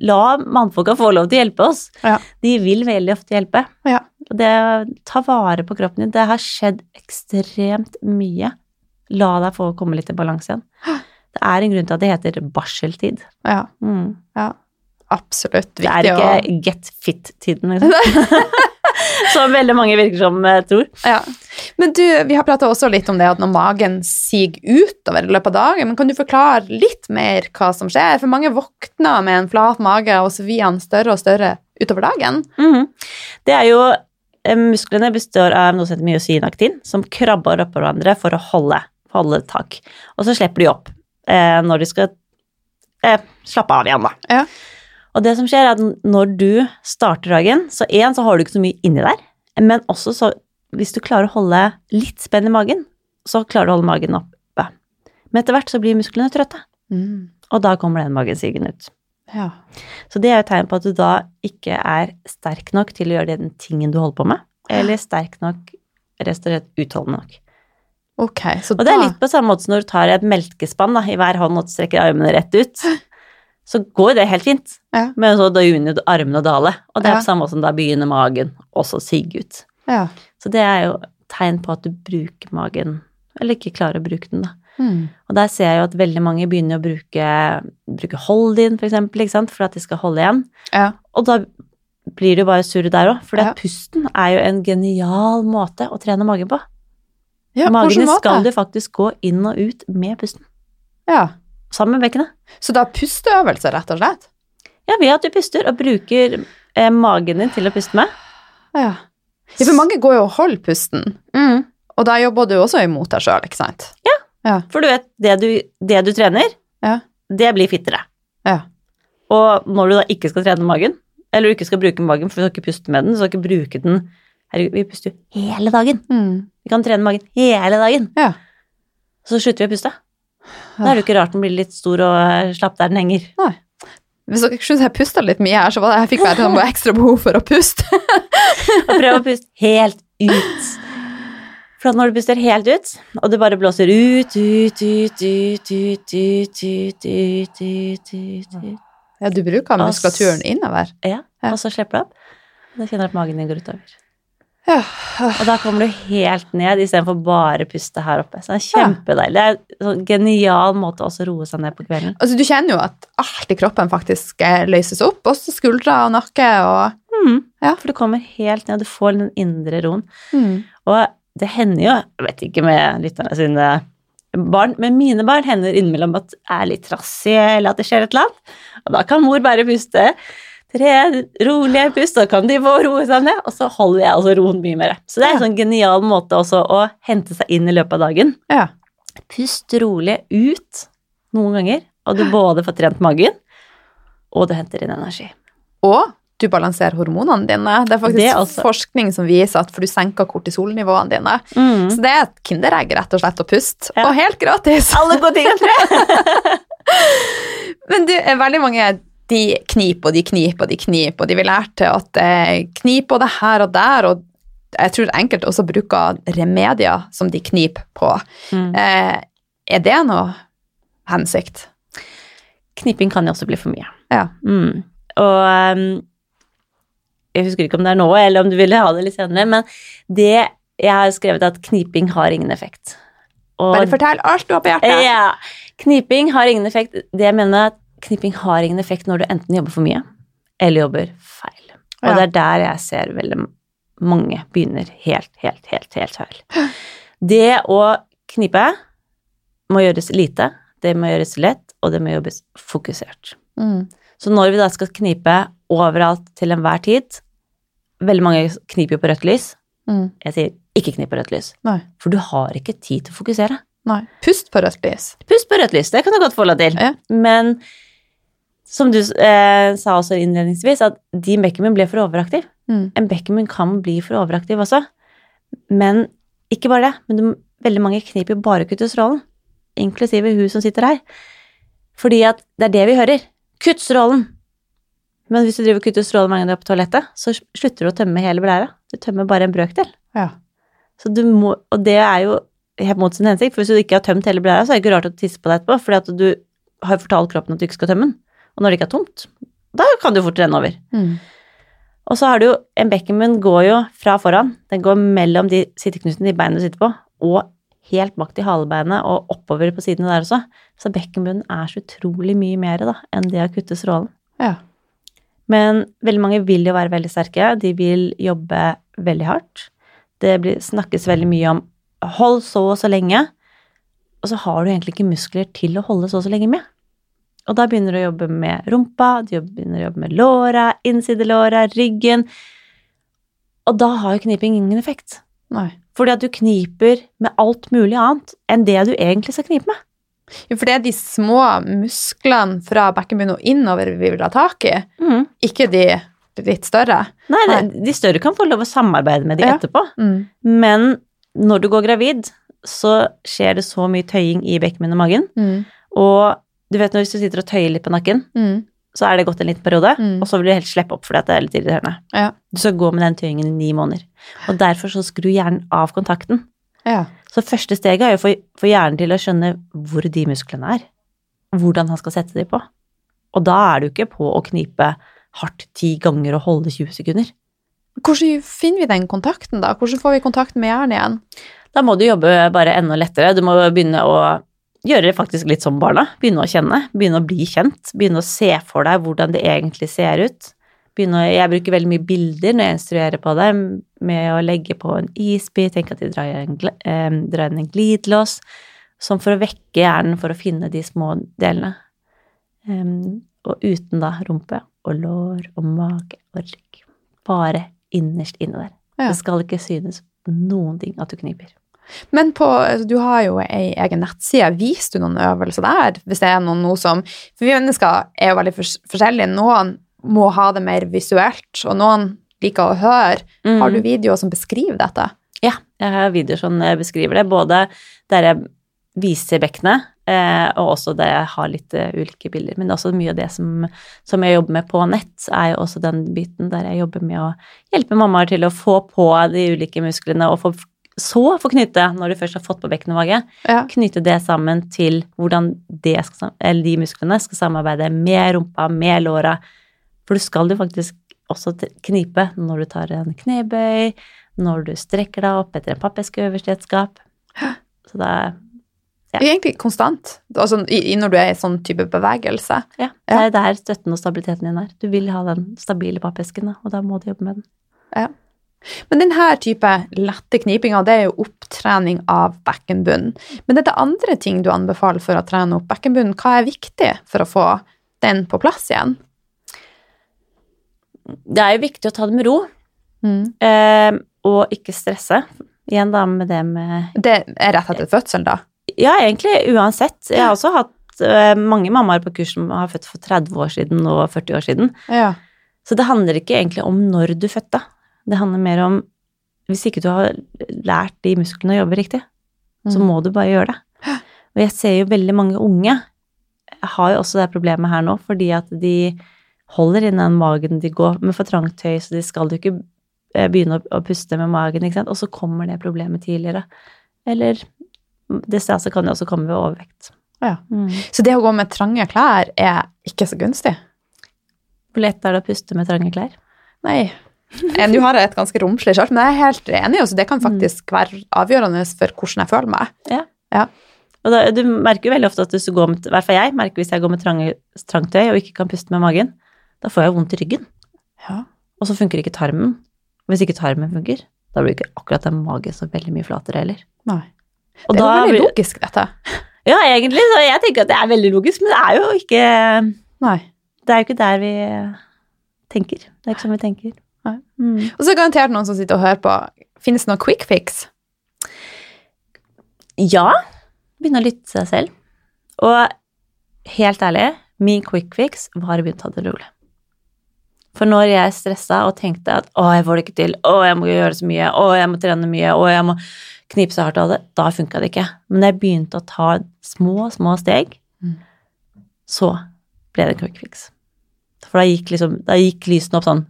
Speaker 2: La mannfolka få lov til å hjelpe oss.
Speaker 1: Ja.
Speaker 2: De vil veldig ofte hjelpe.
Speaker 1: Ja.
Speaker 2: Det, ta vare på kroppen din. Det har skjedd ekstremt mye. La deg få komme litt i balanse igjen. Det er en grunn til at det heter barseltid.
Speaker 1: Ja,
Speaker 2: Mm.
Speaker 1: ja. Absolutt
Speaker 2: Det er ikke get fit-tiden, liksom. Som veldig mange virker som eh, tror.
Speaker 1: ja. Men du, vi har prata også litt om det at når magen siger utover i løpet av dagen, men kan du forklare litt mer hva som skjer? For mange våkner med en flat mage, og så blir den større og større utover dagen.
Speaker 2: Mhm. Det er jo Musklene består av noe som heter myosinaktin, som krabber oppå hverandre for å holde, holde tak. Og så slipper de opp eh, når de skal eh, slappe av igjen, da.
Speaker 1: Ja.
Speaker 2: Og det som skjer, er at når du starter dagen, så én, så har du ikke så mye inni der, men også så hvis du klarer å holde litt spenn i magen, så klarer du å holde magen oppe. Men etter hvert så blir musklene trøtte, og da kommer den magen ut.
Speaker 1: Ja.
Speaker 2: Så det er jo et tegn på at du da ikke er sterk nok til å gjøre den tingen du holder på med, eller sterk nok, rett og slett utholdende nok.
Speaker 1: Ok, så
Speaker 2: Og det er litt på samme måte som når du tar et melkespann da, i hver hånd og strekker armene rett ut. Så går det helt fint,
Speaker 1: Ja.
Speaker 2: men så da begynner armene å dale. Og det er på samme måte som da begynner magen også å sigge ut.
Speaker 1: Ja.
Speaker 2: Så det er jo tegn på at du bruker magen, eller ikke klarer å bruke den, da.
Speaker 1: Mm.
Speaker 2: Og der ser jeg jo at veldig mange begynner å bruke, bruke hold-in, for eksempel, ikke sant, for at de skal holde igjen.
Speaker 1: ja.
Speaker 2: Og da blir det jo bare surr der òg, for
Speaker 1: Ja.
Speaker 2: pusten er jo en genial måte å trene magen på.
Speaker 1: Ja,
Speaker 2: Magen skal du faktisk gå inn og ut med pusten,
Speaker 1: Ja.
Speaker 2: sammen med bekkenet.
Speaker 1: Så da pusteøvelse, rett og slett?
Speaker 2: Ja, ved at du puster og bruker eh, magen din til å puste med.
Speaker 1: Ja. ja. For mange går jo og holder pusten, og da jobber du også imot deg sjøl, ikke sant?
Speaker 2: For du vet, det du, det du trener,
Speaker 1: Ja.
Speaker 2: det blir fittere.
Speaker 1: Ja.
Speaker 2: Og når du da ikke skal trene magen, eller du ikke skal bruke magen, for du skal ikke puste med den, så skal ikke bruke den Herregud, vi puster jo hele dagen.
Speaker 1: Mm.
Speaker 2: Vi kan trene magen hele dagen.
Speaker 1: Ja.
Speaker 2: Så slutter vi å puste. Da er det jo ikke rart den blir litt stor og eh, slapp der den henger.
Speaker 1: Hvis dere syns jeg pusta litt mye her, så var det jeg fikk bare sånn ekstra behov for å puste.
Speaker 2: Og prøve å puste helt ut. For når du puster helt ut, og det bare blåser ut, ut, ut, ut, ut, ut, ut, ut, ut, ut, ut.
Speaker 1: Ja, du bruker muskulaturen innover.
Speaker 2: Ja,
Speaker 1: Ja.
Speaker 2: og så slipper du opp. Og da kjenner du at magen din går utover.
Speaker 1: Ja.
Speaker 2: Og da kommer du helt ned istedenfor bare puste her oppe. Så det er kjempedeilig. Det er en sånn genial måte også å roe seg ned på kvelden.
Speaker 1: Altså, du kjenner jo at alt i kroppen faktisk eh, løses opp, også skuldre og nakke og Ja.
Speaker 2: For du kommer helt ned, du får den indre roen.
Speaker 1: mm.
Speaker 2: Og det hender jo, jeg vet ikke med lytterne sine barn, men mine barn hender innimellom at det er litt trassig, eller at det skjer et eller annet. Og da kan mor bare puste. Tre rolige pust, så kan de få roe seg ned, og så holder jeg altså roen mye mer. Så det er en sånn genial måte også å hente seg inn i løpet av dagen.
Speaker 1: Ja.
Speaker 2: Pust rolig ut noen ganger, og du både får trent magen, og du henter inn energi.
Speaker 1: Og du balanserer hormonene dine. Det er faktisk
Speaker 2: Det også.
Speaker 1: forskning som viser at for du senker kortisolnivåene dine. Så det er et kinderegg, rett og slett, å puste.
Speaker 2: Ja.
Speaker 1: Og helt gratis.
Speaker 2: Alle gode ting, tror.
Speaker 1: Men du, er veldig mange de kniper og de kniper og de kniper, og de vil lære til at eh, knip både her og der, og jeg tror enkelte også bruker remedier som de kniper på.
Speaker 2: Mm.
Speaker 1: Eh, er det noe hensikt?
Speaker 2: Kniping kan jo også bli for mye.
Speaker 1: Ja.
Speaker 2: Mm. Og um, jeg husker ikke om det er nå, eller om du ville ha det litt senere, men det jeg har skrevet at kniping har ingen effekt. Og
Speaker 1: Bare fortell alt du har på hjertet.
Speaker 2: ja, kniping har ingen effekt. Det jeg mener er at kniping har ingen effekt når du enten jobber for mye, eller jobber feil. Og
Speaker 1: Ja.
Speaker 2: det er der jeg ser veldig mange begynner helt, helt, helt, helt feil. Det å knipe må gjøres lite, det må gjøres lett, og det må jobbes fokusert.
Speaker 1: Mm.
Speaker 2: Så når vi da skal knipe overalt til enhver tid. Veldig mange kniper jo på rødt lys.
Speaker 1: Mm.
Speaker 2: Jeg sier ikke knip på rødt lys,
Speaker 1: Nei.
Speaker 2: for du har ikke tid til å fokusere.
Speaker 1: Nei. Pust på rødt lys.
Speaker 2: Pust på rødt lys, det kan du godt få lov til.
Speaker 1: Ja.
Speaker 2: Men som du eh, sa også innledningsvis, at din bekkenmunn ble for overaktiv.
Speaker 1: Mm.
Speaker 2: En bekkenmunn kan bli for overaktiv også. Men ikke bare det, men du, veldig mange kniper jo bare kutt ut strålen. Inklusive hun som sitter her. Fordi at det er det vi hører. Kutt strålen! Men hvis du driver og kutter er på toalettet, så slutter du å tømme hele blæra. Du tømmer bare en brøkdel.
Speaker 1: Ja.
Speaker 2: Så du må, og det er jo helt mot sin hensikt, for hvis du ikke har tømt hele blæra, så er det ikke rart å tisse på deg etterpå, fordi at du har fortalt kroppen at du ikke skal tømme den. Og når det ikke er tomt, da kan du fort renne over.
Speaker 1: Mm.
Speaker 2: Og så har du jo En bekkenmunn går jo fra foran. Den går mellom de sitteknutene, de beina du sitter på, og helt bak til halebeinet og oppover på sidene der også. Så bekkenbunnen er så utrolig mye mer da, enn det å kutte strålen.
Speaker 1: Ja.
Speaker 2: Men veldig mange vil jo være veldig sterke. De vil jobbe veldig hardt. Det blir, snakkes veldig mye om hold så og så lenge, og så har du egentlig ikke muskler til å holde så og så lenge med. Og da begynner du å jobbe med rumpa, du begynner å jobbe med låra, innsidelåra, ryggen. Og da har jo kniping ingen effekt.
Speaker 1: Nei.
Speaker 2: Fordi at du kniper med alt mulig annet enn det du egentlig skal knipe med.
Speaker 1: Jo, for det er de små musklene fra bekkenbunnen og innover vi vil ha tak i,
Speaker 2: mm.
Speaker 1: ikke de litt større.
Speaker 2: Nei, det, de større kan få lov å samarbeide med de
Speaker 1: Ja.
Speaker 2: etterpå.
Speaker 1: Mm.
Speaker 2: Men når du går gravid, så skjer det så mye tøying i bekkenbunnen og magen.
Speaker 1: Mm.
Speaker 2: Og du vet når du sitter og tøyer litt på nakken,
Speaker 1: Mm.
Speaker 2: så er det gått en liten periode,
Speaker 1: Mm.
Speaker 2: og så vil du helt slippe opp fordi det er litt irriterende.
Speaker 1: Ja.
Speaker 2: Du skal gå med den tøyingen i ni måneder. Og derfor så skru hjernen av kontakten.
Speaker 1: Ja.
Speaker 2: Så første steget er jo å få, få hjernen til å skjønne hvor de musklene er. Hvordan han skal sette de på. Og da er du ikke på å knipe hardt ti ganger og holde 20 sekunder.
Speaker 1: Hvordan finner vi den kontakten, da? Hvordan får vi kontakten med hjernen igjen?
Speaker 2: Da må du jobbe bare enda lettere. Du må begynne å gjøre det faktisk litt som barna. Begynne å kjenne, begynne å bli kjent. Begynne å se for deg hvordan det egentlig ser ut. Å, jeg bruker veldig mye bilder når jeg instruerer på det, med å legge på en isbit, tenke at de drar en, gl- eh, drar inn en glidelås, som for å vekke hjernen for å finne de små delene. Um, og uten da rumpe og lår og mage og rygg. Bare innerst inne der.
Speaker 1: Ja.
Speaker 2: Det skal ikke synes noen ting at du kniper.
Speaker 1: Men på, altså, du har jo ei egen nettside. Viser du noen øvelser der? Hvis det er noen noe som For vi mennesker er jo veldig forskjellige. Noen må ha det mer visuelt, og noen liker å høre. Har du videoer som beskriver dette?
Speaker 2: Ja, jeg har videoer som eh, beskriver det, både der jeg viser bekkenet, eh, og også der jeg har litt eh, ulike bilder. Men også mye av det som, som jeg jobber med på nett, er jo også den biten der jeg jobber med å hjelpe mammaer til å få på de ulike musklene, og få, så få knytte, når du først har fått på bekken
Speaker 1: Ja.
Speaker 2: knytte det sammen til hvordan det skal, eller de musklene skal samarbeide med rumpa, med låra. For du skal jo faktisk også knipe når du tar en knebøy, når du strekker deg opp etter en pappeske øverst i et skap. Så det er, Ja.
Speaker 1: Egentlig konstant. Altså, i, når du er i sånn type bevegelse.
Speaker 2: ja, det er der støtten og stabiliteten din er. Du vil ha den stabile pappesken, og da må du jobbe med den.
Speaker 1: Men denne type lette knipinga, det er jo opptrening av bekkenbunnen. Men er det andre ting du anbefaler for å trene opp bekkenbunnen. Hva er viktig for å få den på plass igjen?
Speaker 2: Det er jo viktig å ta det med ro,
Speaker 1: Mm.
Speaker 2: eh, og ikke stresse. Igjen da med det med
Speaker 1: Det er rett etter fødselen, da?
Speaker 2: Ja, egentlig uansett. Jeg har også hatt eh, mange mammaer på kurs som har født for 30 år siden og 40 år siden.
Speaker 1: Ja.
Speaker 2: Så det handler ikke egentlig om når du fødte. Det handler mer om hvis ikke du har lært de musklene å jobbe riktig, så
Speaker 1: Mm.
Speaker 2: må du bare gjøre det. Og jeg ser jo veldig mange unge har jo også det problemet her nå, fordi at de holder inn den magen, de går med for trangt tøy, så de skal jo ikke eh, begynne å, å puste med magen, ikke sant, og så kommer det problemet tidligere. Eller det stedet kan det også komme ved overvekt.
Speaker 1: Ja.
Speaker 2: Mm.
Speaker 1: Så det å gå med trange klær er ikke så gunstig?
Speaker 2: Hvor lett er det å puste med trange klær?
Speaker 1: Nei. Eh, Nå har jeg et ganske romslig skjørt, men jeg er helt enig. Altså, det kan faktisk være avgjørende for hvordan jeg føler meg.
Speaker 2: Og da, du merker jo veldig ofte at hvis du går med, i hvert fall jeg merker hvis jeg går med trange, trangt tøy og ikke kan puste med magen, da får jeg vondt i ryggen.
Speaker 1: Ja.
Speaker 2: Og så funker ikke tarmen. Hvis ikke tarmen funker, da blir ikke akkurat den magen så veldig mye flatere heller.
Speaker 1: Nei.
Speaker 2: Og
Speaker 1: det er jo veldig logisk, dette.
Speaker 2: Ja, egentlig, så jeg tenker at det er veldig logisk, men det er jo ikke
Speaker 1: Nei.
Speaker 2: Det er jo ikke der vi tenker. Det er ikke sånn vi tenker.
Speaker 1: Nei.
Speaker 2: Mm.
Speaker 1: Og så er garantert noen som sitter og hører på. Finnes det noen quick fix?
Speaker 2: Ja, begynne å lytte til seg selv. Og helt ærlig, min quick fix var å begynne å ta det rolig. For når jeg stressa og tenkte at å, jeg får det ikke til, å, jeg må gjøre så mye, å, jeg må trene mye, å, jeg må knipe så hardt av det, da funka det ikke. Men jeg begynte å ta små, små steg,
Speaker 1: Mm.
Speaker 2: så ble det quick fix. For da gikk liksom, da gikk lysene opp sånn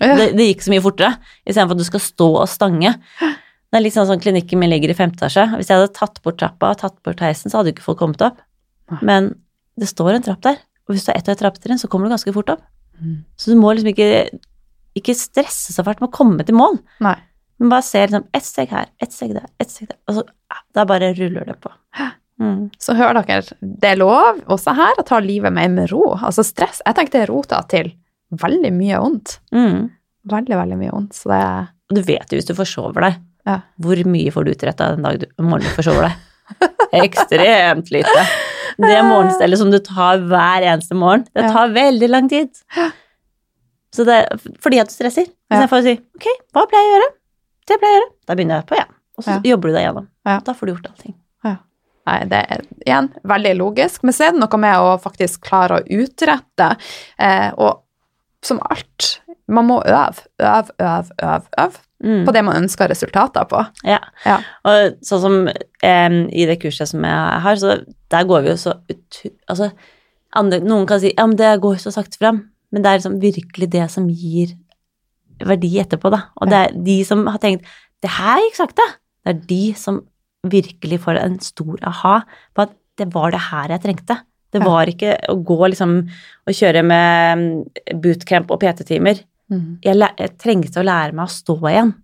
Speaker 2: det, det gikk så mye fortere, istedenfor at du skal stå og stange. Det er litt sånn som klinikken min ligger i femte etasje. Hvis jeg hadde tatt bort trappa og tatt bort heisen, så hadde jo ikke folk kommet opp. Men det står en trapp der, og hvis du har ett og ett trappetrinn, så kommer du ganske fort opp.
Speaker 1: Mm.
Speaker 2: Så du må liksom ikke, ikke stresse så fælt med å komme til mål.
Speaker 1: Nei.
Speaker 2: Men bare se liksom ett steg her, ett steg der, ett steg der, og så da bare ruller det på. Mm.
Speaker 1: Så hør dere, det er lov også her å ta livet mer med ro. Altså stress, jeg tenker det er rota til veldig mye ondt.
Speaker 2: Mm.
Speaker 1: Veldig, veldig mye ondt. Så det
Speaker 2: du vet jo hvis du forsover deg,
Speaker 1: Ja.
Speaker 2: hvor mye får du utretta den dag du morgenen du forsover deg? Ekstremt lite. Det morgenstellet som du tar hver eneste morgen, det tar veldig lang tid. Så det er fordi at du stresser.
Speaker 1: Ja.
Speaker 2: jeg å si ok, hva pleier jeg å gjøre? Det pleier jeg å gjøre. Da begynner jeg på igjen. Og så
Speaker 1: Ja.
Speaker 2: jobber du deg gjennom.
Speaker 1: Ja.
Speaker 2: Da får du gjort allting.
Speaker 1: Nei, det er igjen veldig logisk, men så er det noe med å faktisk klare å utrette. Eh, og som alt, man må øve, øve, øve, øve, øve
Speaker 2: Mm.
Speaker 1: på det man ønsker resultater på.
Speaker 2: Ja.
Speaker 1: Ja.
Speaker 2: Og sånn som em, i det kurset som jeg har, så der går vi jo så ut Altså, andre, noen kan si ja, men det går så sakte fram, men det er liksom virkelig det som gir verdi etterpå, da. Og det er de som har tenkt det her gikk sakte, det er de som virkelig får en stor aha på at det var det her jeg trengte. Det var ikke å gå liksom og kjøre med bootcamp og PT-timer jeg, læ- jeg trengte å lære meg å stå igjen.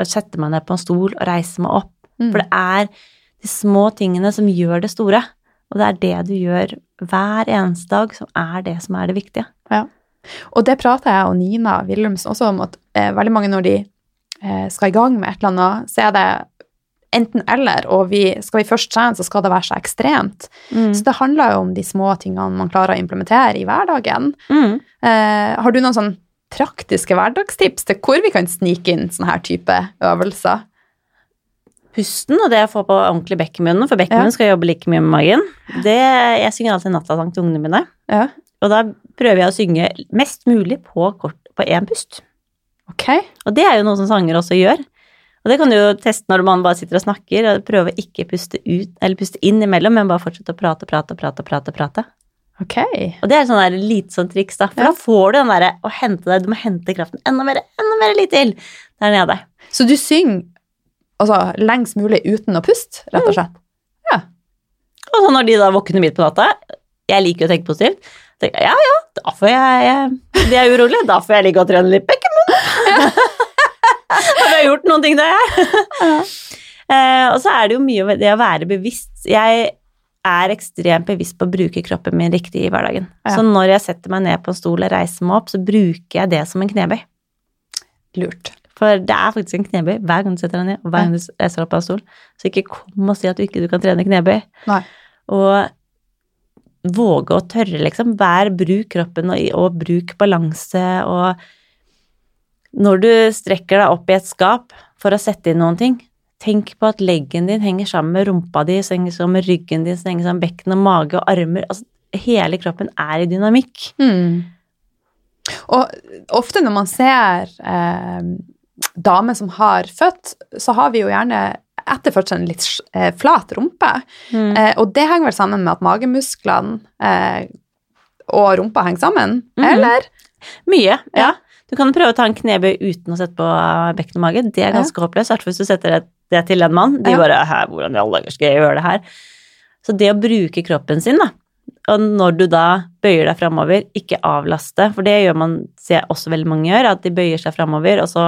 Speaker 2: Og sette meg ned på en stol og reise meg opp.
Speaker 1: Mm.
Speaker 2: For det er de små tingene som gjør det store. Og det er det du gjør hver eneste dag, som er det som er det viktige.
Speaker 1: Og det prater jeg og Nina Willumsen også om, at eh, veldig mange når de eh, skal i gang med et eller annet, så er det enten eller, og vi, skal vi først trene, så skal det være så ekstremt. Så det handler jo om de små tingene man klarer å implementere i hverdagen.
Speaker 2: Mm.
Speaker 1: Eh, har du noen sånn praktiske hverdagstips til hvor vi kan snike inn sånne her type øvelser?
Speaker 2: Pusten og det å få på ordentlig bekk for bekken
Speaker 1: Ja.
Speaker 2: skal jobbe like mye med magen. Det, jeg synger alltid nattasang til ungene mine,
Speaker 1: Ja.
Speaker 2: og da prøver jeg å synge mest mulig på kort på én pust.
Speaker 1: Okay.
Speaker 2: Og det er jo noe som sanger også gjør. Og det kan du jo teste når man bare sitter og snakker, og prøve å ikke puste ut, eller puste inn imellom, men bare fortsette å prate, prate, prate, prate, prate.
Speaker 1: Ok.
Speaker 2: Og det er sånn lite sånn triks, da. For
Speaker 1: Ja.
Speaker 2: da får du den derre å hente deg, du må hente kraften enda mer, enda mer litt til der nede.
Speaker 1: Så du synger altså, lengst mulig uten å puste, rett og slett? Ja.
Speaker 2: Og så når de da våkner midt på natta, jeg liker jo å tenke positivt, tenker jeg ja ja, da får jeg, jeg De er urolige, da får jeg ligge og trene litt bekkemunn. Ja. har jeg gjort noen ting, det, jeg. Uh, og så er det jo mye det å være bevisst. Jeg er ekstremt bevisst på å bruke kroppen min riktig i hverdagen.
Speaker 1: Ja.
Speaker 2: Så når jeg setter meg ned på en stol og reiser meg opp, så bruker jeg det som en knebøy.
Speaker 1: Lurt.
Speaker 2: For det er faktisk en knebøy hver gang du setter deg ned, og hver gang du reiser opp av en stol. Så ikke kom og si at du ikke du kan trene knebøy.
Speaker 1: Nei.
Speaker 2: Og våge å tørre, liksom. Vær, bruk kroppen og, og bruk balanse og Når du strekker deg opp i et skap for å sette inn noen ting, tenk på at leggen din henger sammen med rumpa di, så henger sammen med ryggen din, så henger sammen med bekken og mage og armer. Altså, hele kroppen er i dynamikk.
Speaker 1: Mm. Og ofte når man ser eh, damer som har født, så har vi jo gjerne etter fødselen litt eh, flat rumpe.
Speaker 2: Mm.
Speaker 1: Eh, og det henger vel sammen med at magemusklene eh, og rumpa henger sammen,
Speaker 2: Mhm.
Speaker 1: eller?
Speaker 2: Mye, ja.
Speaker 1: Ja.
Speaker 2: Du kan prøve å ta en knebøy uten å sette på bekken og mage. Det er ganske håpløst, i hvert fall hvis du setter det, det til en mann. De bare Hæ, hvordan i alle dager skal jeg gjøre det her? Så det å bruke kroppen sin, da, og når du da bøyer deg framover, ikke avlaste, for det gjør man, ser jeg også veldig mange gjør, at de bøyer seg framover, og så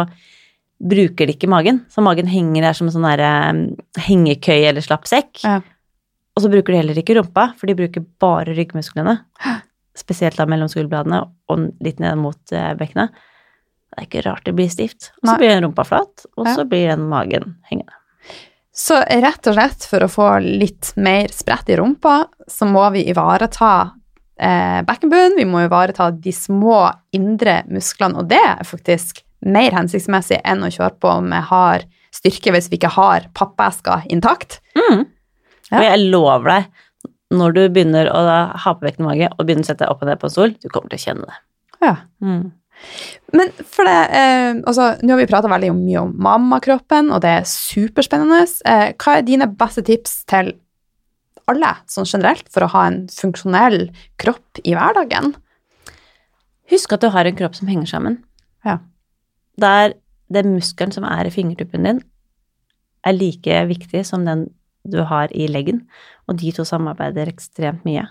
Speaker 2: bruker de ikke magen. Så magen henger der som en sånn derre hengekøye eller slapp sekk.
Speaker 1: Ja.
Speaker 2: Og så bruker de heller ikke rumpa, for de bruker bare ryggmusklene. Spesielt da mellom skulderbladene og litt ned mot eh, bekkenet. Det er ikke rart det blir stivt. Og så blir den rumpa flat, og så blir den magen hengende.
Speaker 1: Så rett og slett for å få litt mer spredt i rumpa, så må vi ivareta eh, bekkenbunnen, vi må ivareta de små indre musklene, og det er faktisk mer hensiktsmessig enn å kjøre på med hard styrke hvis vi ikke har pappesker intakt.
Speaker 2: Mm.
Speaker 1: Ja.
Speaker 2: Og jeg lover deg, når du begynner å ha på vekten mage og begynner å sette deg opp og ned på en stol, du kommer til å kjenne det.
Speaker 1: Ja.
Speaker 2: Mm.
Speaker 1: Men for det, eh, altså, nå har vi prata veldig mye om mammakroppen, og det er superspennende. Eh, hva er dine beste tips til alle sånn generelt for å ha en funksjonell kropp i hverdagen?
Speaker 2: Husk at du har en kropp som henger sammen.
Speaker 1: Ja.
Speaker 2: Der den muskelen som er i fingertuppen din, er like viktig som den du har i leggen, og de to samarbeider ekstremt mye.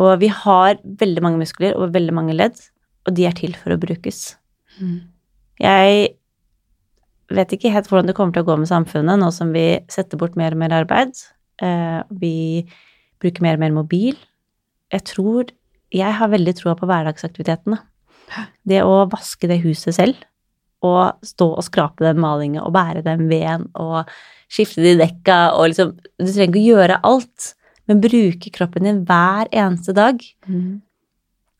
Speaker 2: Og vi har veldig mange muskler og veldig mange ledd, og de er til for å brukes. Jeg vet ikke helt hvordan det kommer til å gå med samfunnet nå som vi setter bort mer og mer arbeid. Eh, vi bruker mer og mer mobil. Jeg tror Jeg har veldig troa på hverdagsaktivitetene. Det å vaske det huset selv, og stå og skrape den malingen og bære den veden og skifte de dekka og liksom Du trenger ikke å gjøre alt, men bruke kroppen din hver eneste dag.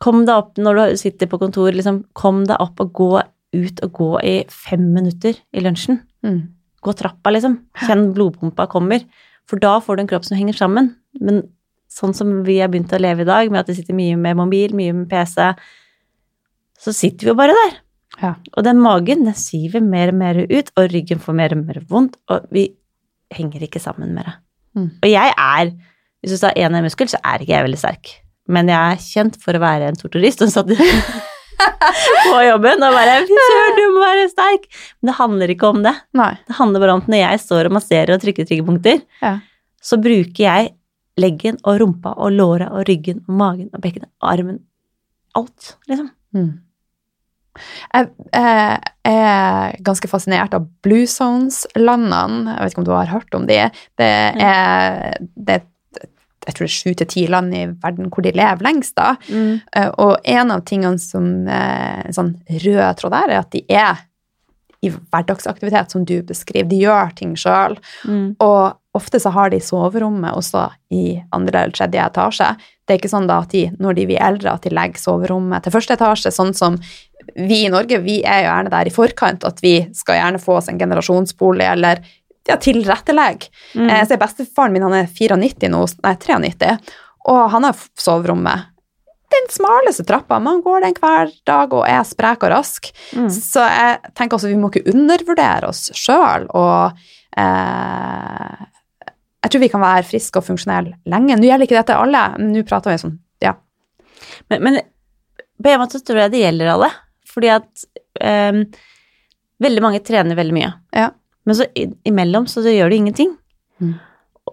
Speaker 2: Kom deg opp når du sitter på kontor, liksom, kom deg opp og gå ut og gå i fem minutter i lunsjen.
Speaker 1: Mm.
Speaker 2: Gå trappa, liksom. Kjenn blodpumpa kommer. For da får du en kropp som henger sammen. Men sånn som vi har begynt å leve i dag, med at vi sitter mye med mobil, mye med PC, så sitter vi jo bare der.
Speaker 1: Ja.
Speaker 2: Og den magen, den syver mer og mer ut, og ryggen får mer og mer vondt, og vi henger ikke sammen mer.
Speaker 1: Mm.
Speaker 2: Og jeg er, hvis du sa én muskel, så er ikke jeg veldig sterk. Men jeg er kjent for å være en torturist og satt på jobben og bare Fy søren, du må være sterk! Men det handler ikke om det.
Speaker 1: Nei.
Speaker 2: Det handler bare om at når jeg står og masserer og trykker triggerpunkter,
Speaker 1: Ja.
Speaker 2: så bruker jeg leggen og rumpa og låra og ryggen og magen og bekkenet og armen. Alt, liksom.
Speaker 1: Mm. Jeg jeg, er ganske fascinert av Blue Zones-landene. Jeg vet ikke om du har hørt om de. Det er, det er jeg tror det er sju til ti land i verden hvor de lever lengst. da. Mm. Og en av tingene som er en sånn rød tråd der, er at de er i hverdagsaktivitet, som du beskriver. De gjør ting sjøl.
Speaker 2: Mm.
Speaker 1: Og ofte så har de soverommet også i andre eller tredje etasje. Det er ikke sånn da at de, når de blir eldre, at de legger soverommet til første etasje, sånn som vi i Norge, vi er jo gjerne der i forkant at vi skal gjerne få oss en generasjonsbolig eller ja, tilrettelegge.
Speaker 2: Mm.
Speaker 1: Eh, så bestefaren min han er 94 nå, nei 93, og han har soverommet. Den smaleste trappa, man går den hver dag og er sprek og rask.
Speaker 2: Mm.
Speaker 1: Så jeg tenker også vi må ikke undervurdere oss sjøl, og eh, jeg tror vi kan være friske og funksjonelle lenge. Nå gjelder ikke dette alle, men nå prater vi sånn, ja.
Speaker 2: Men, men på en måte tror jeg det gjelder alle. Fordi at eh, veldig mange trener veldig mye.
Speaker 1: Ja.
Speaker 2: Men så imellom så gjør det ingenting.
Speaker 1: Mm.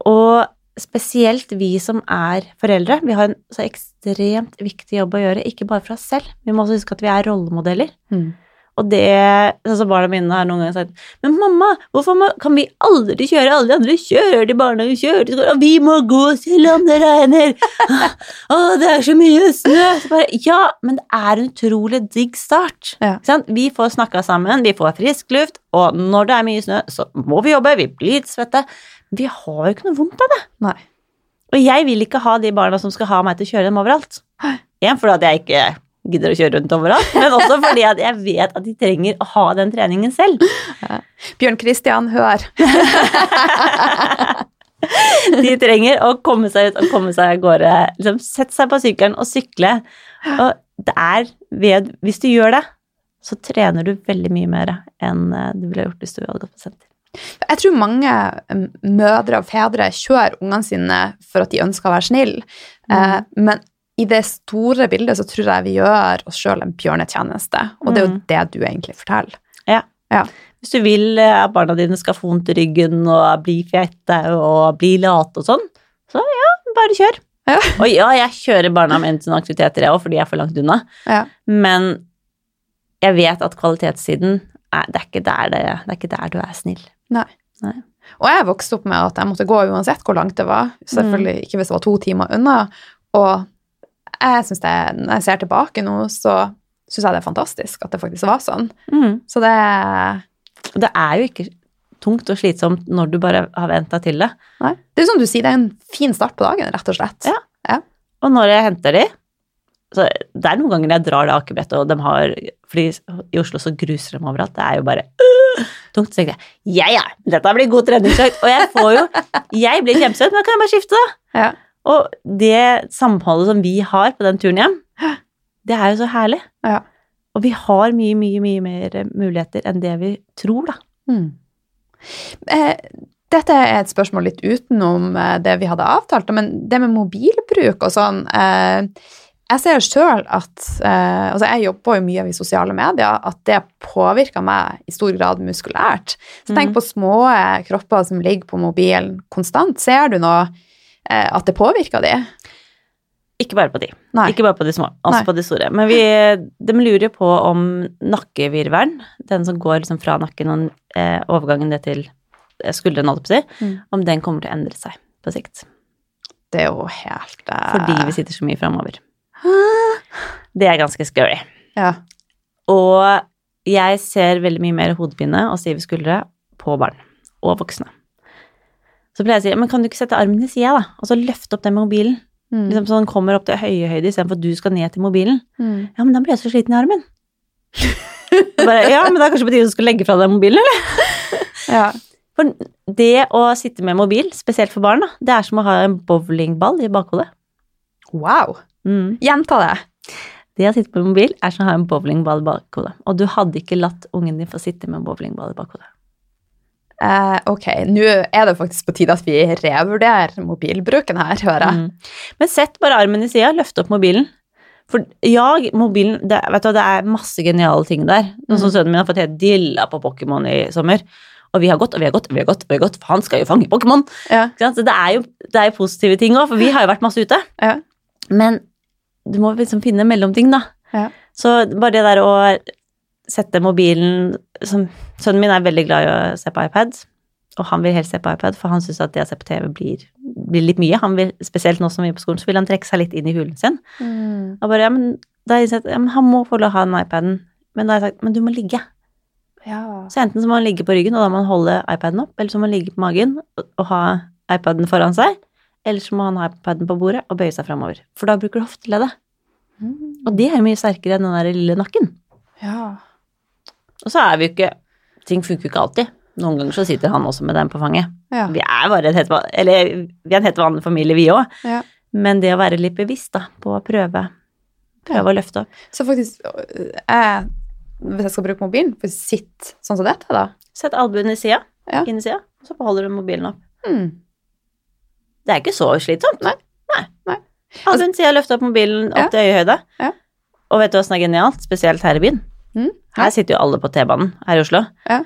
Speaker 2: Og spesielt vi som er foreldre, vi har en så ekstremt viktig jobb å gjøre, ikke bare for oss selv. Vi må også huske at vi er rollemodeller. Og det altså barna mine har noen ganger sagt Men mamma, hvorfor må, kan vi aldri kjøre? Alle de andre kjører til barnehagen, kjører til skolen, og vi må gå selv om det regner! Å, det er så mye snø! Så bare, ja, men det er en utrolig digg start.
Speaker 1: Ja.
Speaker 2: Vi får snakka sammen, vi får frisk luft, og når det er mye snø, så må vi jobbe, vi blir litt svette. Vi har jo ikke noe vondt av det.
Speaker 1: Nei.
Speaker 2: Og jeg vil ikke ha de barna som skal ha meg til å kjøre dem overalt. Igjen fordi at jeg ikke gidder å kjøre rundt overalt, men også fordi at jeg vet at de trenger å ha den treningen selv.
Speaker 1: Bjørn Kristian, hør.
Speaker 2: De trenger å komme seg ut og komme seg av gårde. Liksom, sette seg på sykkelen og sykle. Og det er ved Hvis du gjør det, så trener du veldig mye mer enn eh, du ville gjort hvis du hadde gått på senter.
Speaker 1: Jeg tror mange um, mødre og fedre kjører ungene sine for at de ønsker å være snille, mm. men i det store bildet så tror jeg vi gjør oss sjøl en bjørnetjeneste, og det er jo
Speaker 2: Mm.
Speaker 1: det du egentlig forteller. Ja.
Speaker 2: Hvis du vil eh, at barna dine skal få vondt i ryggen og bli fete og bli late og sånn, så ja, bare kjør.
Speaker 1: Ja.
Speaker 2: Og ja, jeg kjører barna med til noen aktiviteter, jeg òg, fordi jeg er for langt unna.
Speaker 1: Ja.
Speaker 2: Men jeg vet at kvalitetssiden er, det, er ikke der det, det er ikke der du er snill. Nei.
Speaker 1: Og jeg vokste opp med at jeg måtte gå uansett hvor langt det var, selvfølgelig ikke hvis det var to timer unna, og jeg synes det, når jeg ser tilbake nå, så synes jeg det er fantastisk at det faktisk var sånn. Så det
Speaker 2: det er jo ikke tungt og slitsomt når du bare har vent deg til det.
Speaker 1: Nei. Det er som du sier, det er en fin start på dagen, rett og slett.
Speaker 2: Ja. Og når jeg henter de, Så det er noen ganger jeg drar det akebrettet, og de har Fordi i Oslo så gruser de overalt. Det er jo bare øh, tungt. Så tenker jeg ja, ja, dette blir god treningsøkt. Og jeg får jo Jeg blir kjempesøt, men kan jeg bare skifte, da.
Speaker 1: Ja.
Speaker 2: Og det samholdet som vi har på den turen hjem, det er jo så herlig.
Speaker 1: Ja.
Speaker 2: Og vi har mye, mye, mye mer muligheter enn det vi tror, da.
Speaker 1: Mm. Eh, dette er et spørsmål litt utenom eh, det vi hadde avtalt, men det med mobilbruk og sånn eh, Jeg ser sjøl at eh, Altså, jeg jobber jo mye i sosiale medier, at det påvirker meg i stor grad muskulært. Så tenk
Speaker 2: mm.
Speaker 1: på små eh, kropper som ligger på mobilen konstant. Ser du nå eh, at det påvirker de?
Speaker 2: Ikke bare på de.
Speaker 1: Nei.
Speaker 2: Ikke bare på de små, også
Speaker 1: Nei.
Speaker 2: på de store. Men vi, de lurer jo på om nakkevirvelen, den som går liksom fra nakken og eh, overgangen det til eh, skuldrene, holdt jeg på å si,
Speaker 1: Mm.
Speaker 2: om den kommer til å endre seg på sikt.
Speaker 1: Det er jo helt eh,
Speaker 2: Fordi vi sitter så mye framover. Det er ganske scary.
Speaker 1: Ja.
Speaker 2: Og jeg ser veldig mye mer hodepine og stive skuldre på barn og voksne. Så pleier jeg å si, men kan du ikke sette armen til sida, da, og så løfte opp den mobilen?
Speaker 1: Mm.
Speaker 2: Liksom så den kommer opp til høye høyde istedenfor at du skal ned til mobilen.
Speaker 1: Mm.
Speaker 2: Ja, men da blir jeg så sliten i armen. Bare, ja, men det er kanskje på tide du skal legge fra deg mobilen, eller?
Speaker 1: Ja.
Speaker 2: For det å sitte med mobil, spesielt for barn, da, det er som å ha en bowlingball i bakhodet.
Speaker 1: Wow.
Speaker 2: Mm.
Speaker 1: Gjenta det.
Speaker 2: Det å sitte med mobil er som å ha en bowlingball i bakhodet. Og du hadde ikke latt ungen din få sitte med en bowlingball i bakhodet.
Speaker 1: Eh, ok, nå er det faktisk på tide at vi revurderer mobilbruken her, hører jeg.
Speaker 2: Mm. Men sett bare armen i sida, løft opp mobilen. For ja, mobilen det, vet du, det er masse geniale ting der. Sånn som
Speaker 1: Mm.
Speaker 2: Sønnen min har fått helt dilla på Pokémon i sommer. Og vi har gått og vi har gått og vi har gått, og vi har gått, for han skal jo fange Pokémon.
Speaker 1: Ja.
Speaker 2: Så det er jo det er jo positive ting òg, for vi har jo vært masse ute.
Speaker 1: Ja.
Speaker 2: Men du må liksom finne mellomting, da.
Speaker 1: Ja.
Speaker 2: Så bare det der å sette mobilen som, Sønnen min er veldig glad i å se på iPad, og han vil helst se på iPad, for han syns at det å se på TV blir, blir litt mye. Han vil, spesielt nå som vi er på skolen, så vil han trekke seg litt inn i hulen sin.
Speaker 1: Mm.
Speaker 2: Og bare, ja, men, da har jeg sagt, ja, men han må få lov å ha den iPaden. Men da har jeg sagt, men du må ligge.
Speaker 1: Ja.
Speaker 2: Så enten så må han ligge på ryggen, og da må han holde iPaden opp, eller så må han ligge på magen og, og ha iPaden foran seg, eller så må han ha iPaden på bordet og bøye seg framover. For da bruker du hofteleddet.
Speaker 1: Mm.
Speaker 2: Og det er jo mye sterkere enn den der lille nakken.
Speaker 1: ja.
Speaker 2: Og så er vi jo ikke Ting funker jo ikke alltid. Noen ganger så sitter han også med den på fanget.
Speaker 1: Ja.
Speaker 2: Vi er bare en helt, eller, vi er en helt vanlig familie, vi òg.
Speaker 1: Ja.
Speaker 2: Men det å være litt bevisst da, på å prøve, prøve å løfte opp.
Speaker 1: Så faktisk, øh, jeg, hvis jeg skal bruke mobilen, for sitt sånn som dette, da.
Speaker 2: Sett albuen i sida,
Speaker 1: Ja.
Speaker 2: inn i sida, og så beholder du mobilen opp.
Speaker 1: Mm.
Speaker 2: Det er ikke så slitsomt.
Speaker 1: Nei.
Speaker 2: Nei.
Speaker 1: Nei.
Speaker 2: Albuen sida, løfte opp mobilen opp
Speaker 1: Ja.
Speaker 2: til øyehøyde.
Speaker 1: Ja.
Speaker 2: Og vet du hva som er genialt? Spesielt her i byen.
Speaker 1: Mm.
Speaker 2: Her sitter jo alle på T-banen her i Oslo.
Speaker 1: Ja.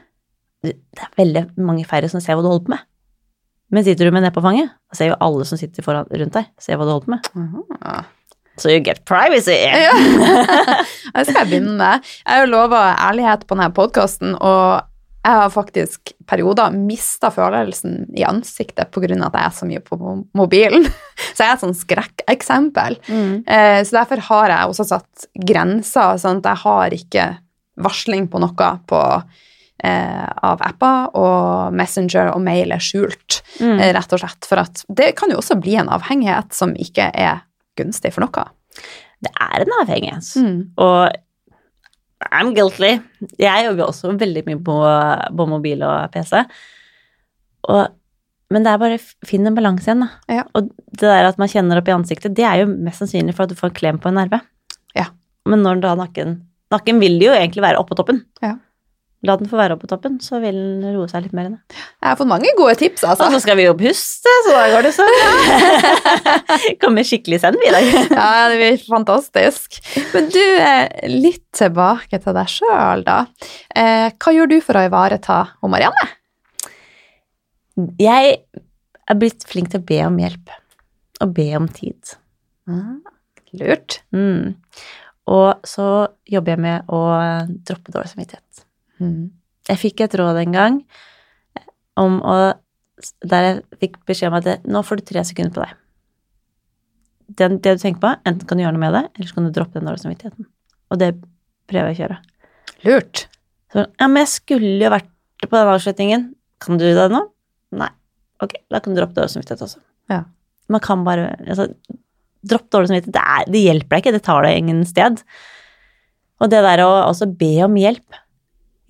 Speaker 2: Det er veldig mange færre som ser hva du holder på med. Men sitter du med ned på fanget, da ser jo alle som sitter foran, rundt deg, ser hva du holder på med.
Speaker 1: Aha.
Speaker 2: So you get privacy.
Speaker 1: Ja. Det skal jeg begynne med. Jeg har jo lova ærlighet på denne podkasten, og jeg har faktisk perioder mista følelsen i ansiktet pga. at jeg er så mye på mobilen. Så jeg er et sånn skrekkeksempel.
Speaker 2: Mm.
Speaker 1: Eh, Så derfor har jeg også satt grenser, sånn at jeg har ikke varsling på noe på, eh, av apper, og Messenger og mail er skjult,
Speaker 2: Mm.
Speaker 1: eh, rett og slett. For at det kan jo også bli en avhengighet som ikke er gunstig for noe.
Speaker 2: Det er en avhengighet.
Speaker 1: Mm.
Speaker 2: Og I'm guilty. Jeg jobber også veldig mye på, på mobil og PC. Og, men det er bare finn en balanse igjen, da.
Speaker 1: Ja.
Speaker 2: Og det der at man kjenner opp i ansiktet, det er jo mest sannsynlig for at du får en klem på en nerve.
Speaker 1: Ja.
Speaker 2: Men når da nakken Nakken vil jo egentlig være oppå toppen.
Speaker 1: Ja.
Speaker 2: La den få være oppå toppen, så vil den roe seg litt mer ned.
Speaker 1: Jeg har fått mange gode tips, altså.
Speaker 2: Og så skal vi jo puste, så da går det sånn. Kommer skikkelig send i dag.
Speaker 1: Ja, det blir fantastisk. Men du, eh, litt tilbake til deg sjøl, da. Eh, Hva gjør du for å ivareta hun Marianne?
Speaker 2: Jeg er blitt flink til å be om hjelp. Og be om tid.
Speaker 1: Lurt.
Speaker 2: Mm. Og så jobber jeg med å droppe dårlig samvittighet.
Speaker 1: Mm.
Speaker 2: Jeg fikk et råd en gang om å Der jeg fikk beskjed om at det, nå får du tre sekunder på deg. Den, det du tenker på, enten kan du gjøre noe med det, eller så kan du droppe den dårlige samvittigheten. Og det prøver jeg å kjøre.
Speaker 1: Lurt.
Speaker 2: Så, ja, men jeg skulle jo vært på den avslutningen. Kan du det nå? Nei. Ok, da kan du droppe dårlig samvittighet også.
Speaker 1: Ja.
Speaker 2: Man kan bare altså, dropp dårlig samvittighet. Det, er- det hjelper deg ikke, det tar deg ingen sted. Og det der å også be om hjelp.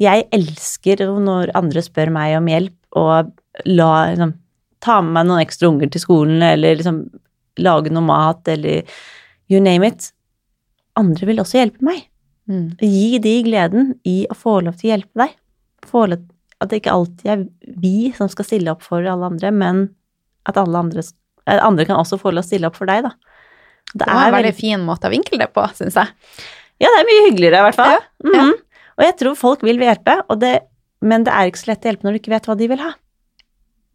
Speaker 2: Jeg elsker når andre spør meg om hjelp, og la, liksom, ta med meg noen ekstra unger til skolen, eller liksom lage noe mat, eller you name it. Andre vil også hjelpe meg.
Speaker 1: Mm.
Speaker 2: Gi de gleden i å få lov til å hjelpe deg. Få lov, at det ikke alltid er vi som skal stille opp for alle andre, men at alle andre, eh, andre kan også få lov til å stille opp for deg, da.
Speaker 1: Det var en veldig fin måte å vinkle det på, syns jeg.
Speaker 2: Ja, det er mye hyggeligere i hvert fall.
Speaker 1: Ja, ja.
Speaker 2: Mhm. Og jeg tror folk vil hjelpe, det, men det er ikke så lett å hjelpe når du ikke vet hva de vil ha.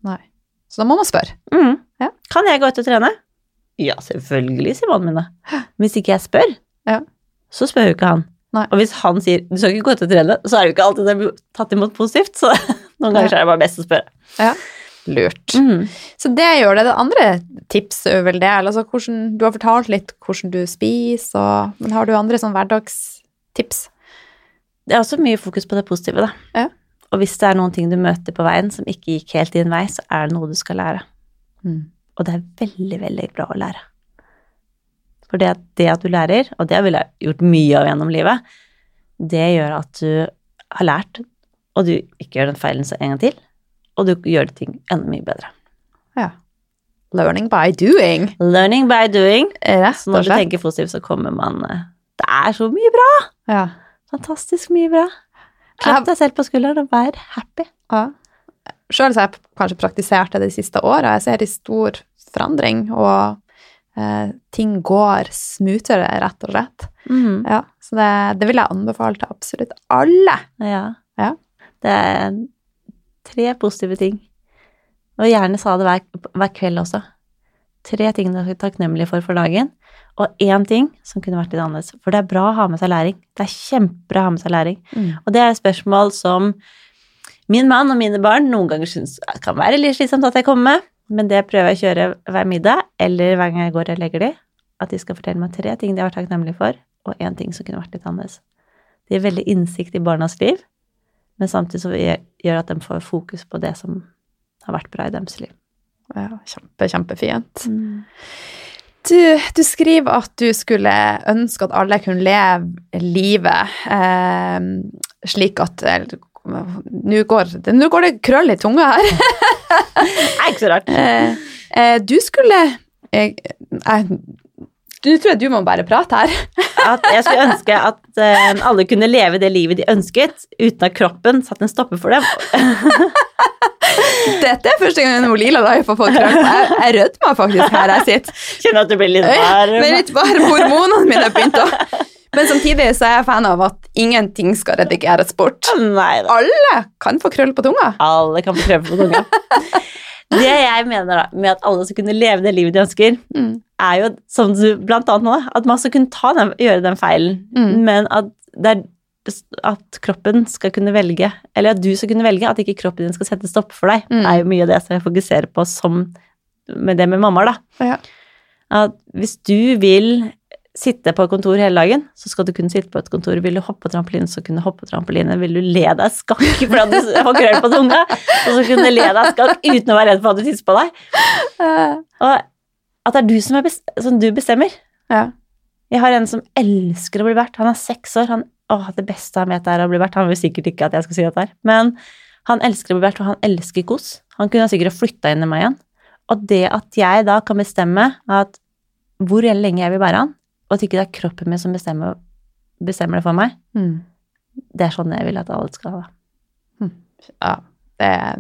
Speaker 1: Nei. Så da må man spørre.
Speaker 2: Mhm.
Speaker 1: Ja.
Speaker 2: Kan jeg gå ut og trene? Ja, selvfølgelig, sier mannen min da. Hvis ikke jeg spør,
Speaker 1: Ja.
Speaker 2: så spør jo ikke han.
Speaker 1: Nei.
Speaker 2: Og hvis han sier du skal ikke gå ut og trene, så er det jo ikke alltid det blir tatt imot positivt. Så noen ganger er det bare best å spørre.
Speaker 1: Lurt.
Speaker 2: Mm.
Speaker 1: Så det gjør det. Det andre tipset er vel det. Altså hvordan, du har fortalt litt hvordan du spiser, og, men har du andre sånn hverdagstips?
Speaker 2: Det er også mye fokus på det positive, da.
Speaker 1: Ja.
Speaker 2: Og hvis det er noen ting du møter på veien som ikke gikk helt din vei, så er det noe du skal lære. Og det er veldig, veldig bra å lære. For det at, det at du lærer, og det har vi gjort mye av gjennom livet, det gjør at du har lært, og du ikke gjør den feilen så en gang til, og du gjør ting enda mye bedre.
Speaker 1: Ja. Learning by doing.
Speaker 2: Learning by doing.
Speaker 1: Rett
Speaker 2: Så når du tenker positivt, så kommer man eh, Det er så mye bra!
Speaker 1: Ja.
Speaker 2: Fantastisk mye bra. Klapp deg selv på skulderen og vær happy.
Speaker 1: ja. Sjøl har jeg kanskje praktisert det de siste åra. Jeg ser i stor forandring, og eh, ting går smoothere, rett og slett.
Speaker 2: Mm.
Speaker 1: Ja, så det, det vil jeg anbefale til absolutt alle.
Speaker 2: Ja.
Speaker 1: Ja.
Speaker 2: Det tre positive ting. Og gjerne sa det hver, hver kveld også. Tre ting du er takknemlig for for dagen, og én ting som kunne vært litt annerledes. For det er bra å ha med seg læring. Det er kjempebra å ha med seg læring. Og det er et spørsmål som min mann og mine barn noen ganger syns kan være litt slitsomt at jeg kommer med, men det prøver jeg å kjøre hver middag, eller hver gang jeg går og legger de, at de skal fortelle meg tre ting de har vært takknemlige for, og én ting som kunne vært litt annerledes. Det gir veldig innsikt i barnas liv, men samtidig så gjør at de får fokus på det som har vært bra i deres liv.
Speaker 1: Ja, kjempe, kjempefint. Du, du skriver at du skulle ønske at alle kunne leve livet eh, slik at eller, Nå går, går det krøll i tunga her.
Speaker 2: Det er ikke så rart.
Speaker 1: Eh, eh, du skulle jeg, jeg, Du tror jo du må bare prate her.
Speaker 2: At jeg skulle ønske at eh, alle kunne leve det livet de ønsket, uten at kroppen satte en stopper for dem.
Speaker 1: Dette er første gang hun Lila Life har fått krøll. Jeg, jeg rødmer faktisk her jeg sitter.
Speaker 2: Kjenner at du blir litt varm.
Speaker 1: Men litt varm. hormonene mine har begynt å Men samtidig så er jeg fan av at ingenting skal redigeres bort. Alle kan få krøll på tunga.
Speaker 2: Alle kan få krøll på tunga. Det jeg mener da, med at alle skal kunne leve det livet de ønsker,
Speaker 1: Mm.
Speaker 2: er jo, som du blant annet nå, at man skal kunne ta den, gjøre den feilen,
Speaker 1: Mm.
Speaker 2: men at, er, at kroppen skal kunne velge, eller at du skal kunne velge, at ikke kroppen din skal sette stopp for deg,
Speaker 1: Mm.
Speaker 2: er jo mye av det som jeg fokuserer på som med det med mammaer, da.
Speaker 1: Ja.
Speaker 2: At hvis du vil sitte på et kontor hele dagen, så skal du kunne sitte på et kontor. Vil du hoppe trampoline, så kunne du hoppe trampoline. Vil du le deg skakk fordi du har krøll på tunga, så kunne du le deg skakk uten å være redd for at du tisser på deg. Og at det er du som, er best, som du bestemmer.
Speaker 1: Ja.
Speaker 2: Jeg har en som elsker å bli bært. Han er seks år. Han, å, det beste han vet er å bli bært. Han vil sikkert ikke at jeg skal si dette her, men han elsker å bli bært, og han elsker kos. Han kunne sikkert ha flytta inn i meg igjen. Og det at jeg da kan bestemme at hvor lenge jeg vil bære han, og at ikke det er kroppen min som bestemmer, bestemmer det for meg,
Speaker 1: Mm.
Speaker 2: det er sånn jeg vil at alle skal ha det.
Speaker 1: Ja, det er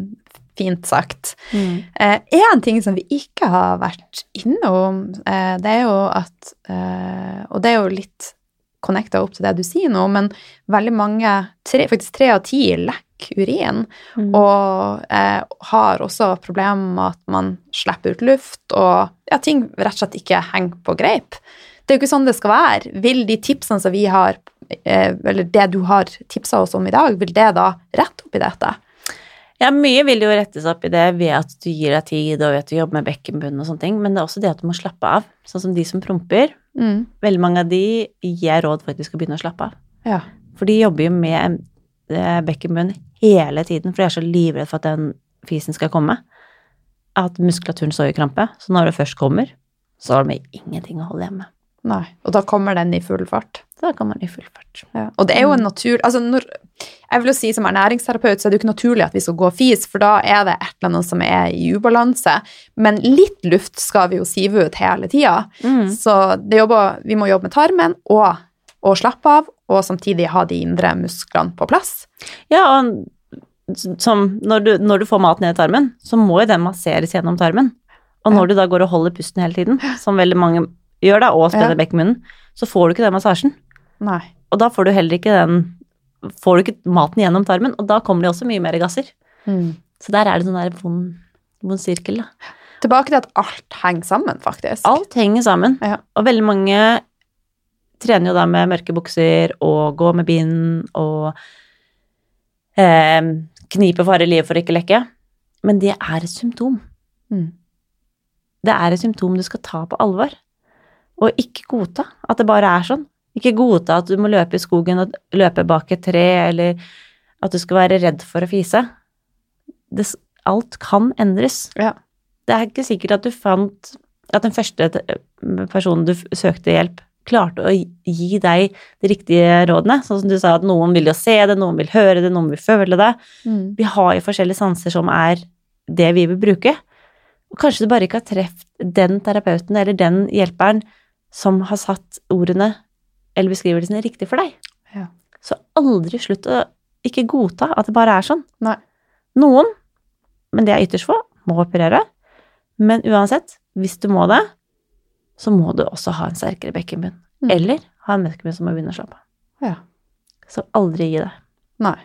Speaker 1: fint sagt. Eh, en ting som vi ikke har vært innom, eh, det er jo at eh, Og det er jo litt connecta opp til det du sier nå, men veldig mange, tre, faktisk tre av ti, lekker urin.
Speaker 2: Mm.
Speaker 1: Og eh, har også problemer med at man slipper ut luft, og ja, ting rett og slett ikke henger på greip. Det er jo ikke sånn det skal være. Vil de tipsene som vi har, eh, eller det du har tipsa oss om i dag, vil det da rette opp i dette?
Speaker 2: Ja, mye vil jo rettes opp i det ved at du gir deg tid og ved at du jobber med bekkenbunnen og sånne ting, men det er også det at du må slappe av. Sånn som de som promper.
Speaker 1: Mm.
Speaker 2: Veldig mange av de gir jeg råd for at de skal begynne å slappe av.
Speaker 1: Ja.
Speaker 2: For de jobber jo med eh, bekkenbunnen hele tiden, for de er så livredd for at den fisen skal komme. At muskulaturen står i krampe. Så når det først kommer, så har de ingenting å holde hjemme.
Speaker 1: Nei. Og da kommer den i full fart.
Speaker 2: Da kommer den i full fart.
Speaker 1: Ja. Og det er jo en natur... Altså når, jeg vil jo si Som ernæringsterapeut så er det jo ikke naturlig at vi skal gå fis, for da er det et eller annet som er i ubalanse. Men litt luft skal vi jo sive ut hele tida.
Speaker 2: Mm.
Speaker 1: Så det jobber, vi må jobbe med tarmen og, og slappe av, og samtidig ha de indre musklene på plass.
Speaker 2: Ja, og som når du, når du får mat ned i tarmen, så må jo den masseres gjennom tarmen. Og når du da går og holder pusten hele tiden, som veldig mange gjør da, og spenner
Speaker 1: Ja.
Speaker 2: bekkenmunnen, så får du ikke den massasjen.
Speaker 1: Nei.
Speaker 2: Og da får du heller ikke den Får du ikke maten gjennom tarmen, og da kommer det også mye mer gasser. Så der er det sånn der vond, vond sirkel, da.
Speaker 1: Tilbake til at alt henger sammen, faktisk.
Speaker 2: Alt henger sammen.
Speaker 1: Ja.
Speaker 2: Og veldig mange trener jo da med mørke bukser og går med bind og eh, kniper for harde livet for å ikke lekke. Men det er et symptom.
Speaker 1: Mm.
Speaker 2: Det er et symptom du skal ta på alvor. Og ikke godta at det bare er sånn. Ikke godta at du må løpe i skogen og løpe bak et tre, eller at du skal være redd for å fise. Det, alt kan endres.
Speaker 1: Ja.
Speaker 2: Det er ikke sikkert at du fant at den første personen du søkte hjelp, klarte å gi- gi deg de riktige rådene. Sånn som du sa, at noen vil jo se det, noen vil høre det, noen vil føle det.
Speaker 1: Mm.
Speaker 2: Vi har jo forskjellige sanser som er det vi vil bruke. Og kanskje du bare ikke har truffet den terapeuten eller den hjelperen som har satt ordene eller beskrivelsene riktig for deg.
Speaker 1: Ja.
Speaker 2: Så aldri slutt å ikke godta at det bare er sånn.
Speaker 1: Nei.
Speaker 2: Noen, men det er ytterst få, må operere. Men uansett, hvis du må det, så må du også ha en sterkere bekkenbunn.
Speaker 1: Mm.
Speaker 2: Eller ha en bekkenbunn som må begynne å slappe av.
Speaker 1: Ja.
Speaker 2: Så aldri gi det.
Speaker 1: Nei.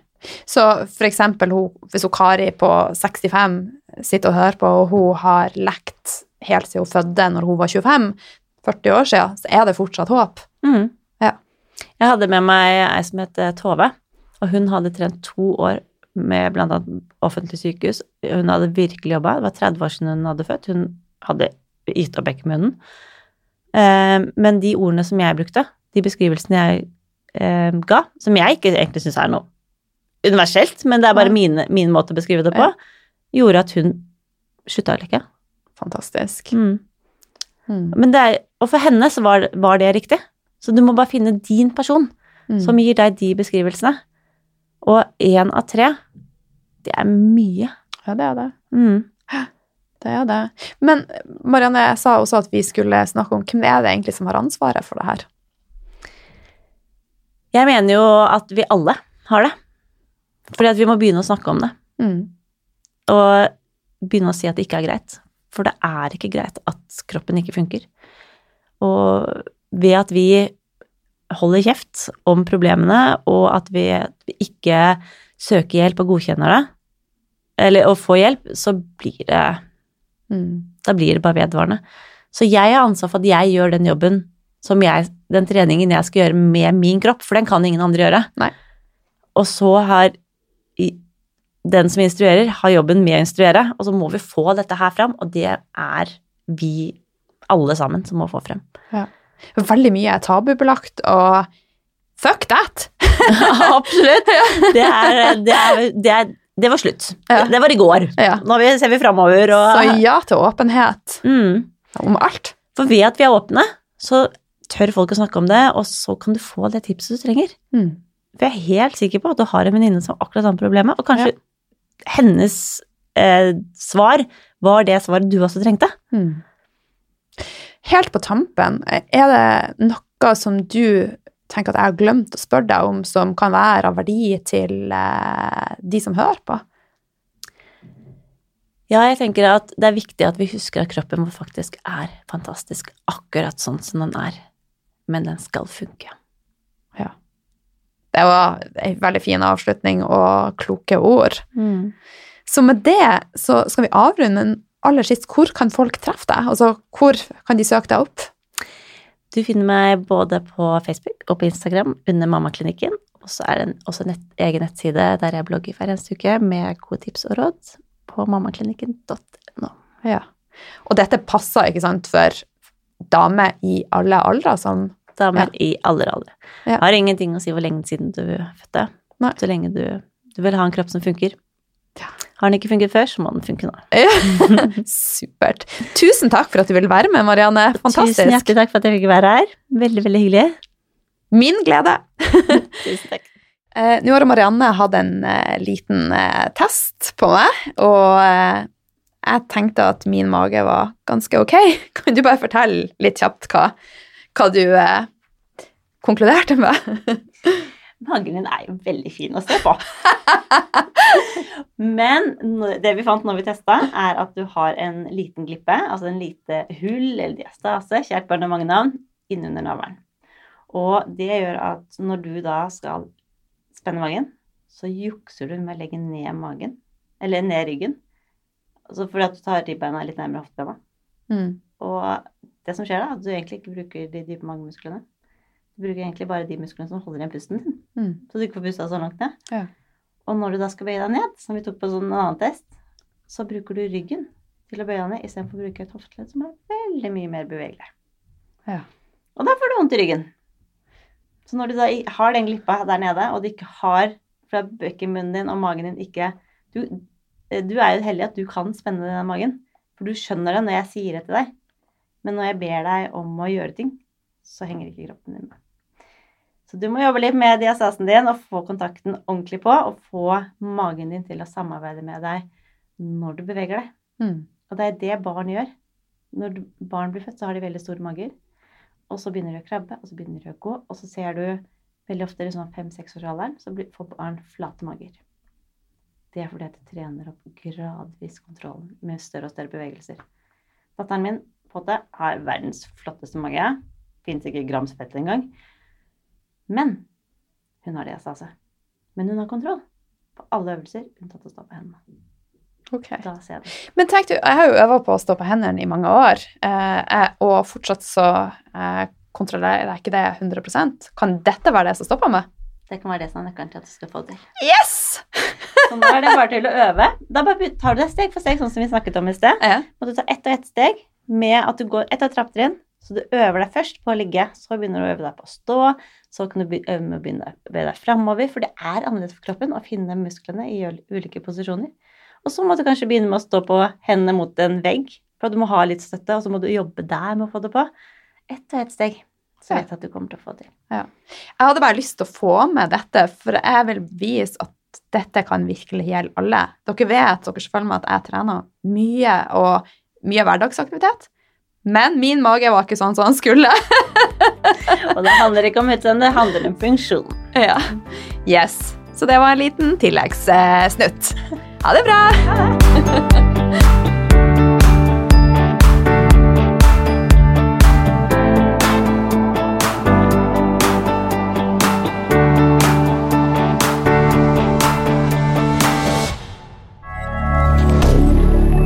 Speaker 1: Så for eksempel hun, hvis hun Kari på 65 sitter og hører på, og hun har lekt helt siden hun fødte når hun var 25, 40 år siden, så er det fortsatt håp.
Speaker 2: Mm.
Speaker 1: Ja.
Speaker 2: Jeg hadde med meg ei som het eh, Tove, og hun hadde trent to år med annet offentlig sykehus. Hun hadde virkelig jobba. Det var 30 år siden hun hadde født. Hun hadde gitt opp bekkenmunnen. Eh, men de ordene som jeg brukte, de beskrivelsene jeg eh, ga, som jeg ikke egentlig syns er noe universelt, men det er bare mine, min måte å beskrive det på, gjorde at hun slutta å leke.
Speaker 1: Fantastisk.
Speaker 2: Mm.
Speaker 1: Mm.
Speaker 2: Men det er, og for henne så var, var det riktig. Så du må bare finne din person
Speaker 1: Mm.
Speaker 2: som gir deg de beskrivelsene. Og én av tre, det er mye.
Speaker 1: Ja, det er det.
Speaker 2: Mm.
Speaker 1: Det er det. Men Marianne, jeg sa også at vi skulle snakke om hvem er det egentlig som har ansvaret for det her?
Speaker 2: Jeg mener jo at vi alle har det. Fordi at vi må begynne å snakke om det.
Speaker 1: Mm.
Speaker 2: Og begynne å si at det ikke er greit. For det er ikke greit at kroppen ikke funker. Og ved at vi holder kjeft om problemene, og at vi ikke søker hjelp og godkjenner det, eller å få hjelp, så blir det
Speaker 1: Mm.
Speaker 2: Da blir det bare vedvarende. Så jeg har ansvar for at jeg gjør den jobben som jeg, den treningen jeg skal gjøre med min kropp, for den kan ingen andre gjøre.
Speaker 1: Nei.
Speaker 2: Og så har den som instruerer, har jobben med å instruere, og så må vi få dette her fram, og det er vi alle sammen som må få frem.
Speaker 1: Veldig mye er tabubelagt, og fuck that!
Speaker 2: Absolutt. Det, er, det, er, det, er, det var slutt.
Speaker 1: Ja.
Speaker 2: Det var i går.
Speaker 1: Ja.
Speaker 2: Nå ser vi framover og
Speaker 1: Så ja til åpenhet
Speaker 2: mm.
Speaker 1: om alt.
Speaker 2: For ved at vi er åpne, så tør folk å snakke om det, og så kan du få det tipset du trenger.
Speaker 1: Mm.
Speaker 2: For jeg er helt sikker på at du har en venninne som har akkurat samme problemet, og kanskje hennes eh, svar var det svaret du også trengte.
Speaker 1: Mm. Helt på tampen, er det noe som du tenker at jeg har glemt å spørre deg om, som kan være av verdi til eh, de som hører på?
Speaker 2: Ja, jeg tenker at det er viktig at vi husker at kroppen vår faktisk er fantastisk akkurat sånn som den er, men den skal funke.
Speaker 1: Det var en veldig fin avslutning og kloke ord. Så med det så skal vi avrunde, men aller sist, hvor kan folk treffe deg? Altså, hvor kan de søke deg opp?
Speaker 2: Du finner meg både på Facebook og på Instagram under Mammaklinikken, og så er det en, også en nett, egen nettside der jeg blogger hver eneste uke med gode tips og råd på mammaklinikken.no.
Speaker 1: Ja. Og dette passer, ikke sant, for damer i alle aldre som
Speaker 2: Damer i aller alder.
Speaker 1: Ja.
Speaker 2: Har ingenting å si hvor lenge siden du fødte.
Speaker 1: Nei.
Speaker 2: Så lenge du, du vil ha en kropp som funker,
Speaker 1: Ja.
Speaker 2: Har den ikke funket før, så må den funke nå.
Speaker 1: Supert. Tusen takk for at du ville være med, Marianne. Fantastisk.
Speaker 2: Tusen hjertelig takk for at jeg fikk være her. Veldig, veldig hyggelig.
Speaker 1: Min glede.
Speaker 2: Tusen takk.
Speaker 1: Eh, Nå har Marianne hatt en eh, liten eh, test på meg, og jeg tenkte at min mage var ganske ok. Kan du bare fortelle litt kjapt hva, hva du eh, konkluderte med?
Speaker 2: Magen din er jo veldig fin å se på. Men det vi fant når vi testa, er at du har en liten glippe, altså en lite hull eller diastase, kjært barn har mange navn, innunder navlen. Og det gjør at når du da skal spenne magen, så jukser du med å legge ned magen, eller ned ryggen. Altså fordi at du tar ribbeina litt nærmere hoftebena.
Speaker 1: Mm.
Speaker 2: Og det som skjer da, at du egentlig ikke bruker de dype magemusklene. Du bruker egentlig bare de musklene som holder igjen pusten din,
Speaker 1: Mm.
Speaker 2: så du ikke får pusta så langt ned.
Speaker 1: Ja.
Speaker 2: Og når du da skal bøye deg ned, som vi tok på sånn en annen test, så bruker du ryggen til å bøye deg ned istedenfor å bruke et hofteledd som er veldig mye mer bevegelig.
Speaker 1: Ja.
Speaker 2: Og da får du vondt i ryggen. Så når du da har den glippa der nede, og du ikke har fra bekkenmunnen din og magen din ikke du, eh, du er jo heldig at du kan spenne den magen, for du skjønner det når jeg sier det til deg. Men når jeg ber deg om å gjøre ting, så henger ikke kroppen din med. Så du må jobbe litt med diastasen din og få kontakten ordentlig på, og få magen din til å samarbeide med deg når du beveger deg.
Speaker 1: Mm.
Speaker 2: Og det er det barn gjør. Når barn blir født, så har de veldig store mager. Og så begynner de å krabbe, og så begynner de å gå. Og så ser du veldig ofte i sånn fem-seksårsalderen, så får barn flate mager. Det er fordi at de trener opp gradvis kontrollen med større og større bevegelser. Datteren min på en måte, har verdens flotteste mage. Fins ikke grams fett engang. Men hun har diastase. Men hun har kontroll på alle øvelser unntatt å stå på hendene.
Speaker 1: Ok.
Speaker 2: Da ser jeg det.
Speaker 1: Men tenk du, jeg har jo øvd på å stå på hendene i mange år, eh, og fortsatt så eh, kontrollerer jeg ikke det 100% Kan dette være det som stopper meg?
Speaker 2: Det kan være det som er nøkkelen til at du skal få det til.
Speaker 1: Yes!
Speaker 2: Så nå er det bare til å øve. Da bare tar du det steg for steg, sånn som vi snakket om i sted.
Speaker 1: Ja.
Speaker 2: Og du tar ett og ett steg med at du går ett av trappetrinn. Så du øver deg først på å ligge, så begynner du å øve deg på å stå. Så kan du øve med å begynne å bevege deg framover, for det er annerledes for kroppen å finne musklene i ulike posisjoner. Og så må du kanskje begynne med å stå på hendene mot en vegg, for du må ha litt støtte, og så må du jobbe der med å få det på. Ett og ett steg. Så
Speaker 1: Ja.
Speaker 2: vet jeg at du kommer til å få det til.
Speaker 1: Jeg hadde bare lyst til å få med dette, for jeg vil vise at dette kan virkelig gjelde alle. Dere vet, dere som følger med, at jeg trener mye og mye hverdagsaktivitet. Men min mage var ikke sånn som han skulle.
Speaker 2: Og det handler ikke om utseende, det handler om funksjon.
Speaker 1: ja. Yes. Så det var en liten tilleggssnutt. Ha det bra!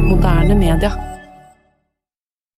Speaker 3: Moderne media.